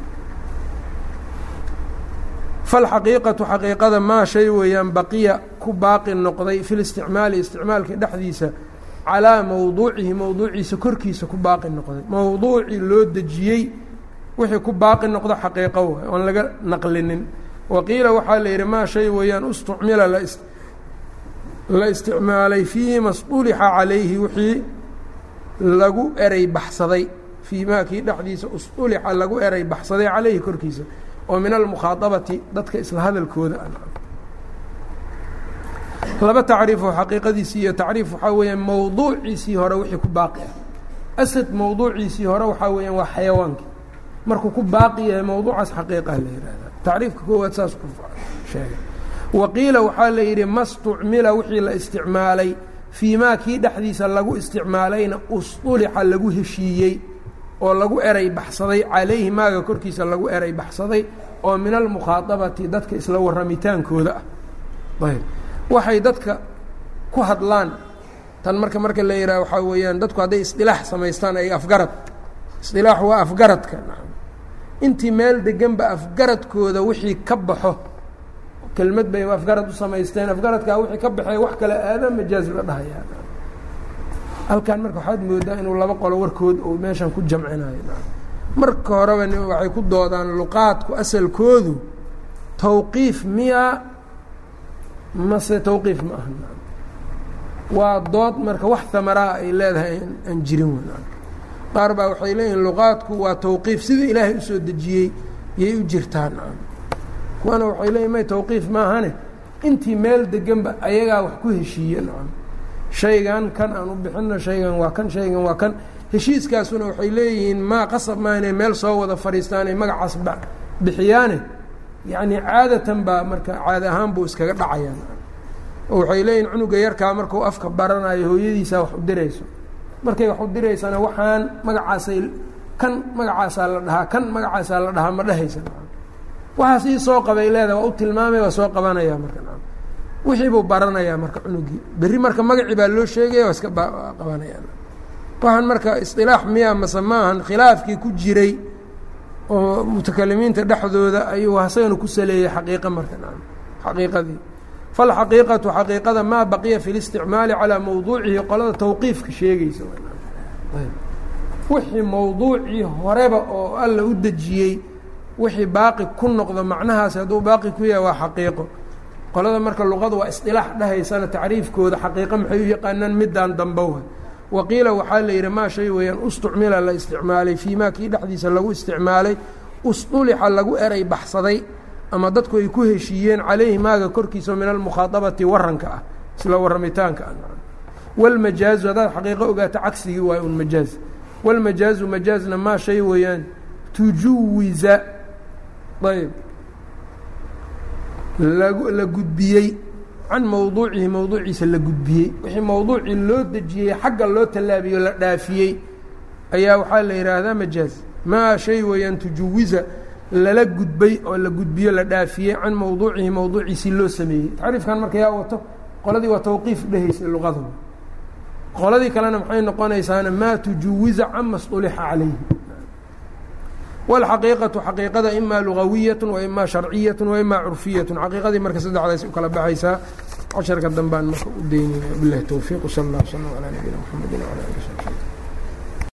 falxaqiiqatu xaqiiqada maa shay weeyaan baqiya ku baaqi noqday fi listicmaali isticmaalka dhexdiisa calaa mowduucihi mowduuciisa korkiisa ku baaqi noqday mowduucii loo dejiyey wixii ku baaqi noqdo xaqiiqo waay oon laga naqlinin waqiila waxaa la yidhi maa shay weeyaan ustucmila la isticmaalay fii ma stulixa calayhi wixii lagu eray baxsaday fii maa kii dhexdiisa ustulixa lagu eray baxsaday calayhi korkiisa oo min almukhaaabati dadka isla hadalkooda. Laba tacriifoo xaqiiqadiisii iyo tacriif waxaa weeyaan mowduuciisii hore wixii ku baaqi ah. Asad mowduuciisii hore waxaa weeyaan waa xayawaankii markuu ku baaqi yahay mowduucaas xaqiiqah la yihahda tacriifka koowaad saas ku sheegay. Waqiila waxaa la yidhi ma stucmila wixii la isticmaalay fii maa kii dhexdiisa lagu isticmaalayna ustulixa lagu heshiiyey oo lagu eray baxsaday calayhi maaga korkiisa lagu eray baxsaday oo min almukhaaabati dadka isla warramitaankooda ah. Ayb. Waxay dadka ku hadlaan tan marka marka la yidhaha waxaa weeyaan dadku hadday isdilaax samaystaan ay afgarad. Isdilaax waa afgaradka intii meel deganba afgaradkooda wixii ka baxo. Kelmad bay afgarad u samaysteen afgaradkaa wixii ka baxee wax kale aada majaaz dhahayaa halkan marka waxaad moodaa inuu laba qolo warkood uu meeshan ku jamcinayo. Marka horeba waxay ku doodaan luqaadku asalkoodu tawqiif miya mase tawqiif ma aha. Waa dood marka wax hamaraa ay leedahay aan jirin qaar baa waxay leeyihiin luqaadku waa tawqiif sidii ilaahay u soo dejiyey yay u jirtaan. Kuwana waxay leeyihiin may tawqiif maahane intii meel deganba ayagaa wax ku heshiiye shaygan kan aan u bixino shaygan waa kan shaygan waa kan. Heshiiskaasuna waxay leeyihiin maa qasab maa inay meel soo wada fadhiistaan ay magacaas bixiyaane? Yacni caadatan baa marka caada ahaan buu iskaga dhacayaan. Oo waxay leeyihiin cunuga yarkaa markuu afka baranayo hooyadiisaa wax u dirayso. Markay wax u diraysana waxaan magacaasay kan magacaasaa la dhahaa kan magacaasaa la dhahaa ma dhehaysa waxaas ii soo qabay leedaha waa u tilmaamay waa soo qabanaya marka wixii buu baranayaa marka cunugii. Berri marka magacii baa loo sheegaya waa iska qabanayaan waxaan marka isilaax miya mase maahan khilaafkii ku jiray oo mutakalimiinta dhexdooda ayuu hasagana ku saleeyey xaqiiqa marka xaqiiqadii. Falxaqiiqatu xaqiiqada maa baqiya fi listicmaali calaa mowduucihi qolada tawqiifka sheegaysa wixii mowduucii horeba oo alla u dejiyey wixii baaqi ku noqdo macnahaasi hadduu baaqi ku yahay waa xaqiiqo qolada marka luqada waa isdilaax dhahaysana tacriifkooda xaqiiqo maxay u yaqaanaan midaan dambowa waqiila waxaa la yidhi maa shay weeyaan ustucmila la isticmaalay fii maa kii dhexdiisa lagu isticmaalay usdulixa lagu eray baxsaday ama dadku ay ku heshiiyeen calayhi maaga korkiisa min almukhaaabati waranka ah isla warramitaanka ah. Walmajaazu haddaad xaqiiqo ogaato cagsigii waay un majaaz. Walmajaazu majaazna maa shay weeyaan tujuwiza. Ayb la gudbiyey. Can mowduucihi mowduuciisa la gudbiyey. Wixii mowduucii loo dejiyey xagga loo tallaabiyo la dhaafiyey ayaa waxaa la yidhaahdaa majaaz. Maa shay weeyaan tujuwiza lala gudbay oo la gudbiyo la dhaafiyey. Can mowduucihi mowduuciisii loo sameeyey. Tacriifkan marka yaa wato qoladii waa tawqiif dhehaysay luqada qoladii kalena maxay noqonaysaana maa tujuwiza can masطulixa calayhi wاlxaqiiqatu xaqiiqada ima lugawiyat waima sharciyaة waima curfiyat xaqiiqadii marka saddexdaas u kala baxaysaa casharka dambaan marka u daynaya bilahi towfiiq sal اllah slm alى nabiyina mxamedi wlى ali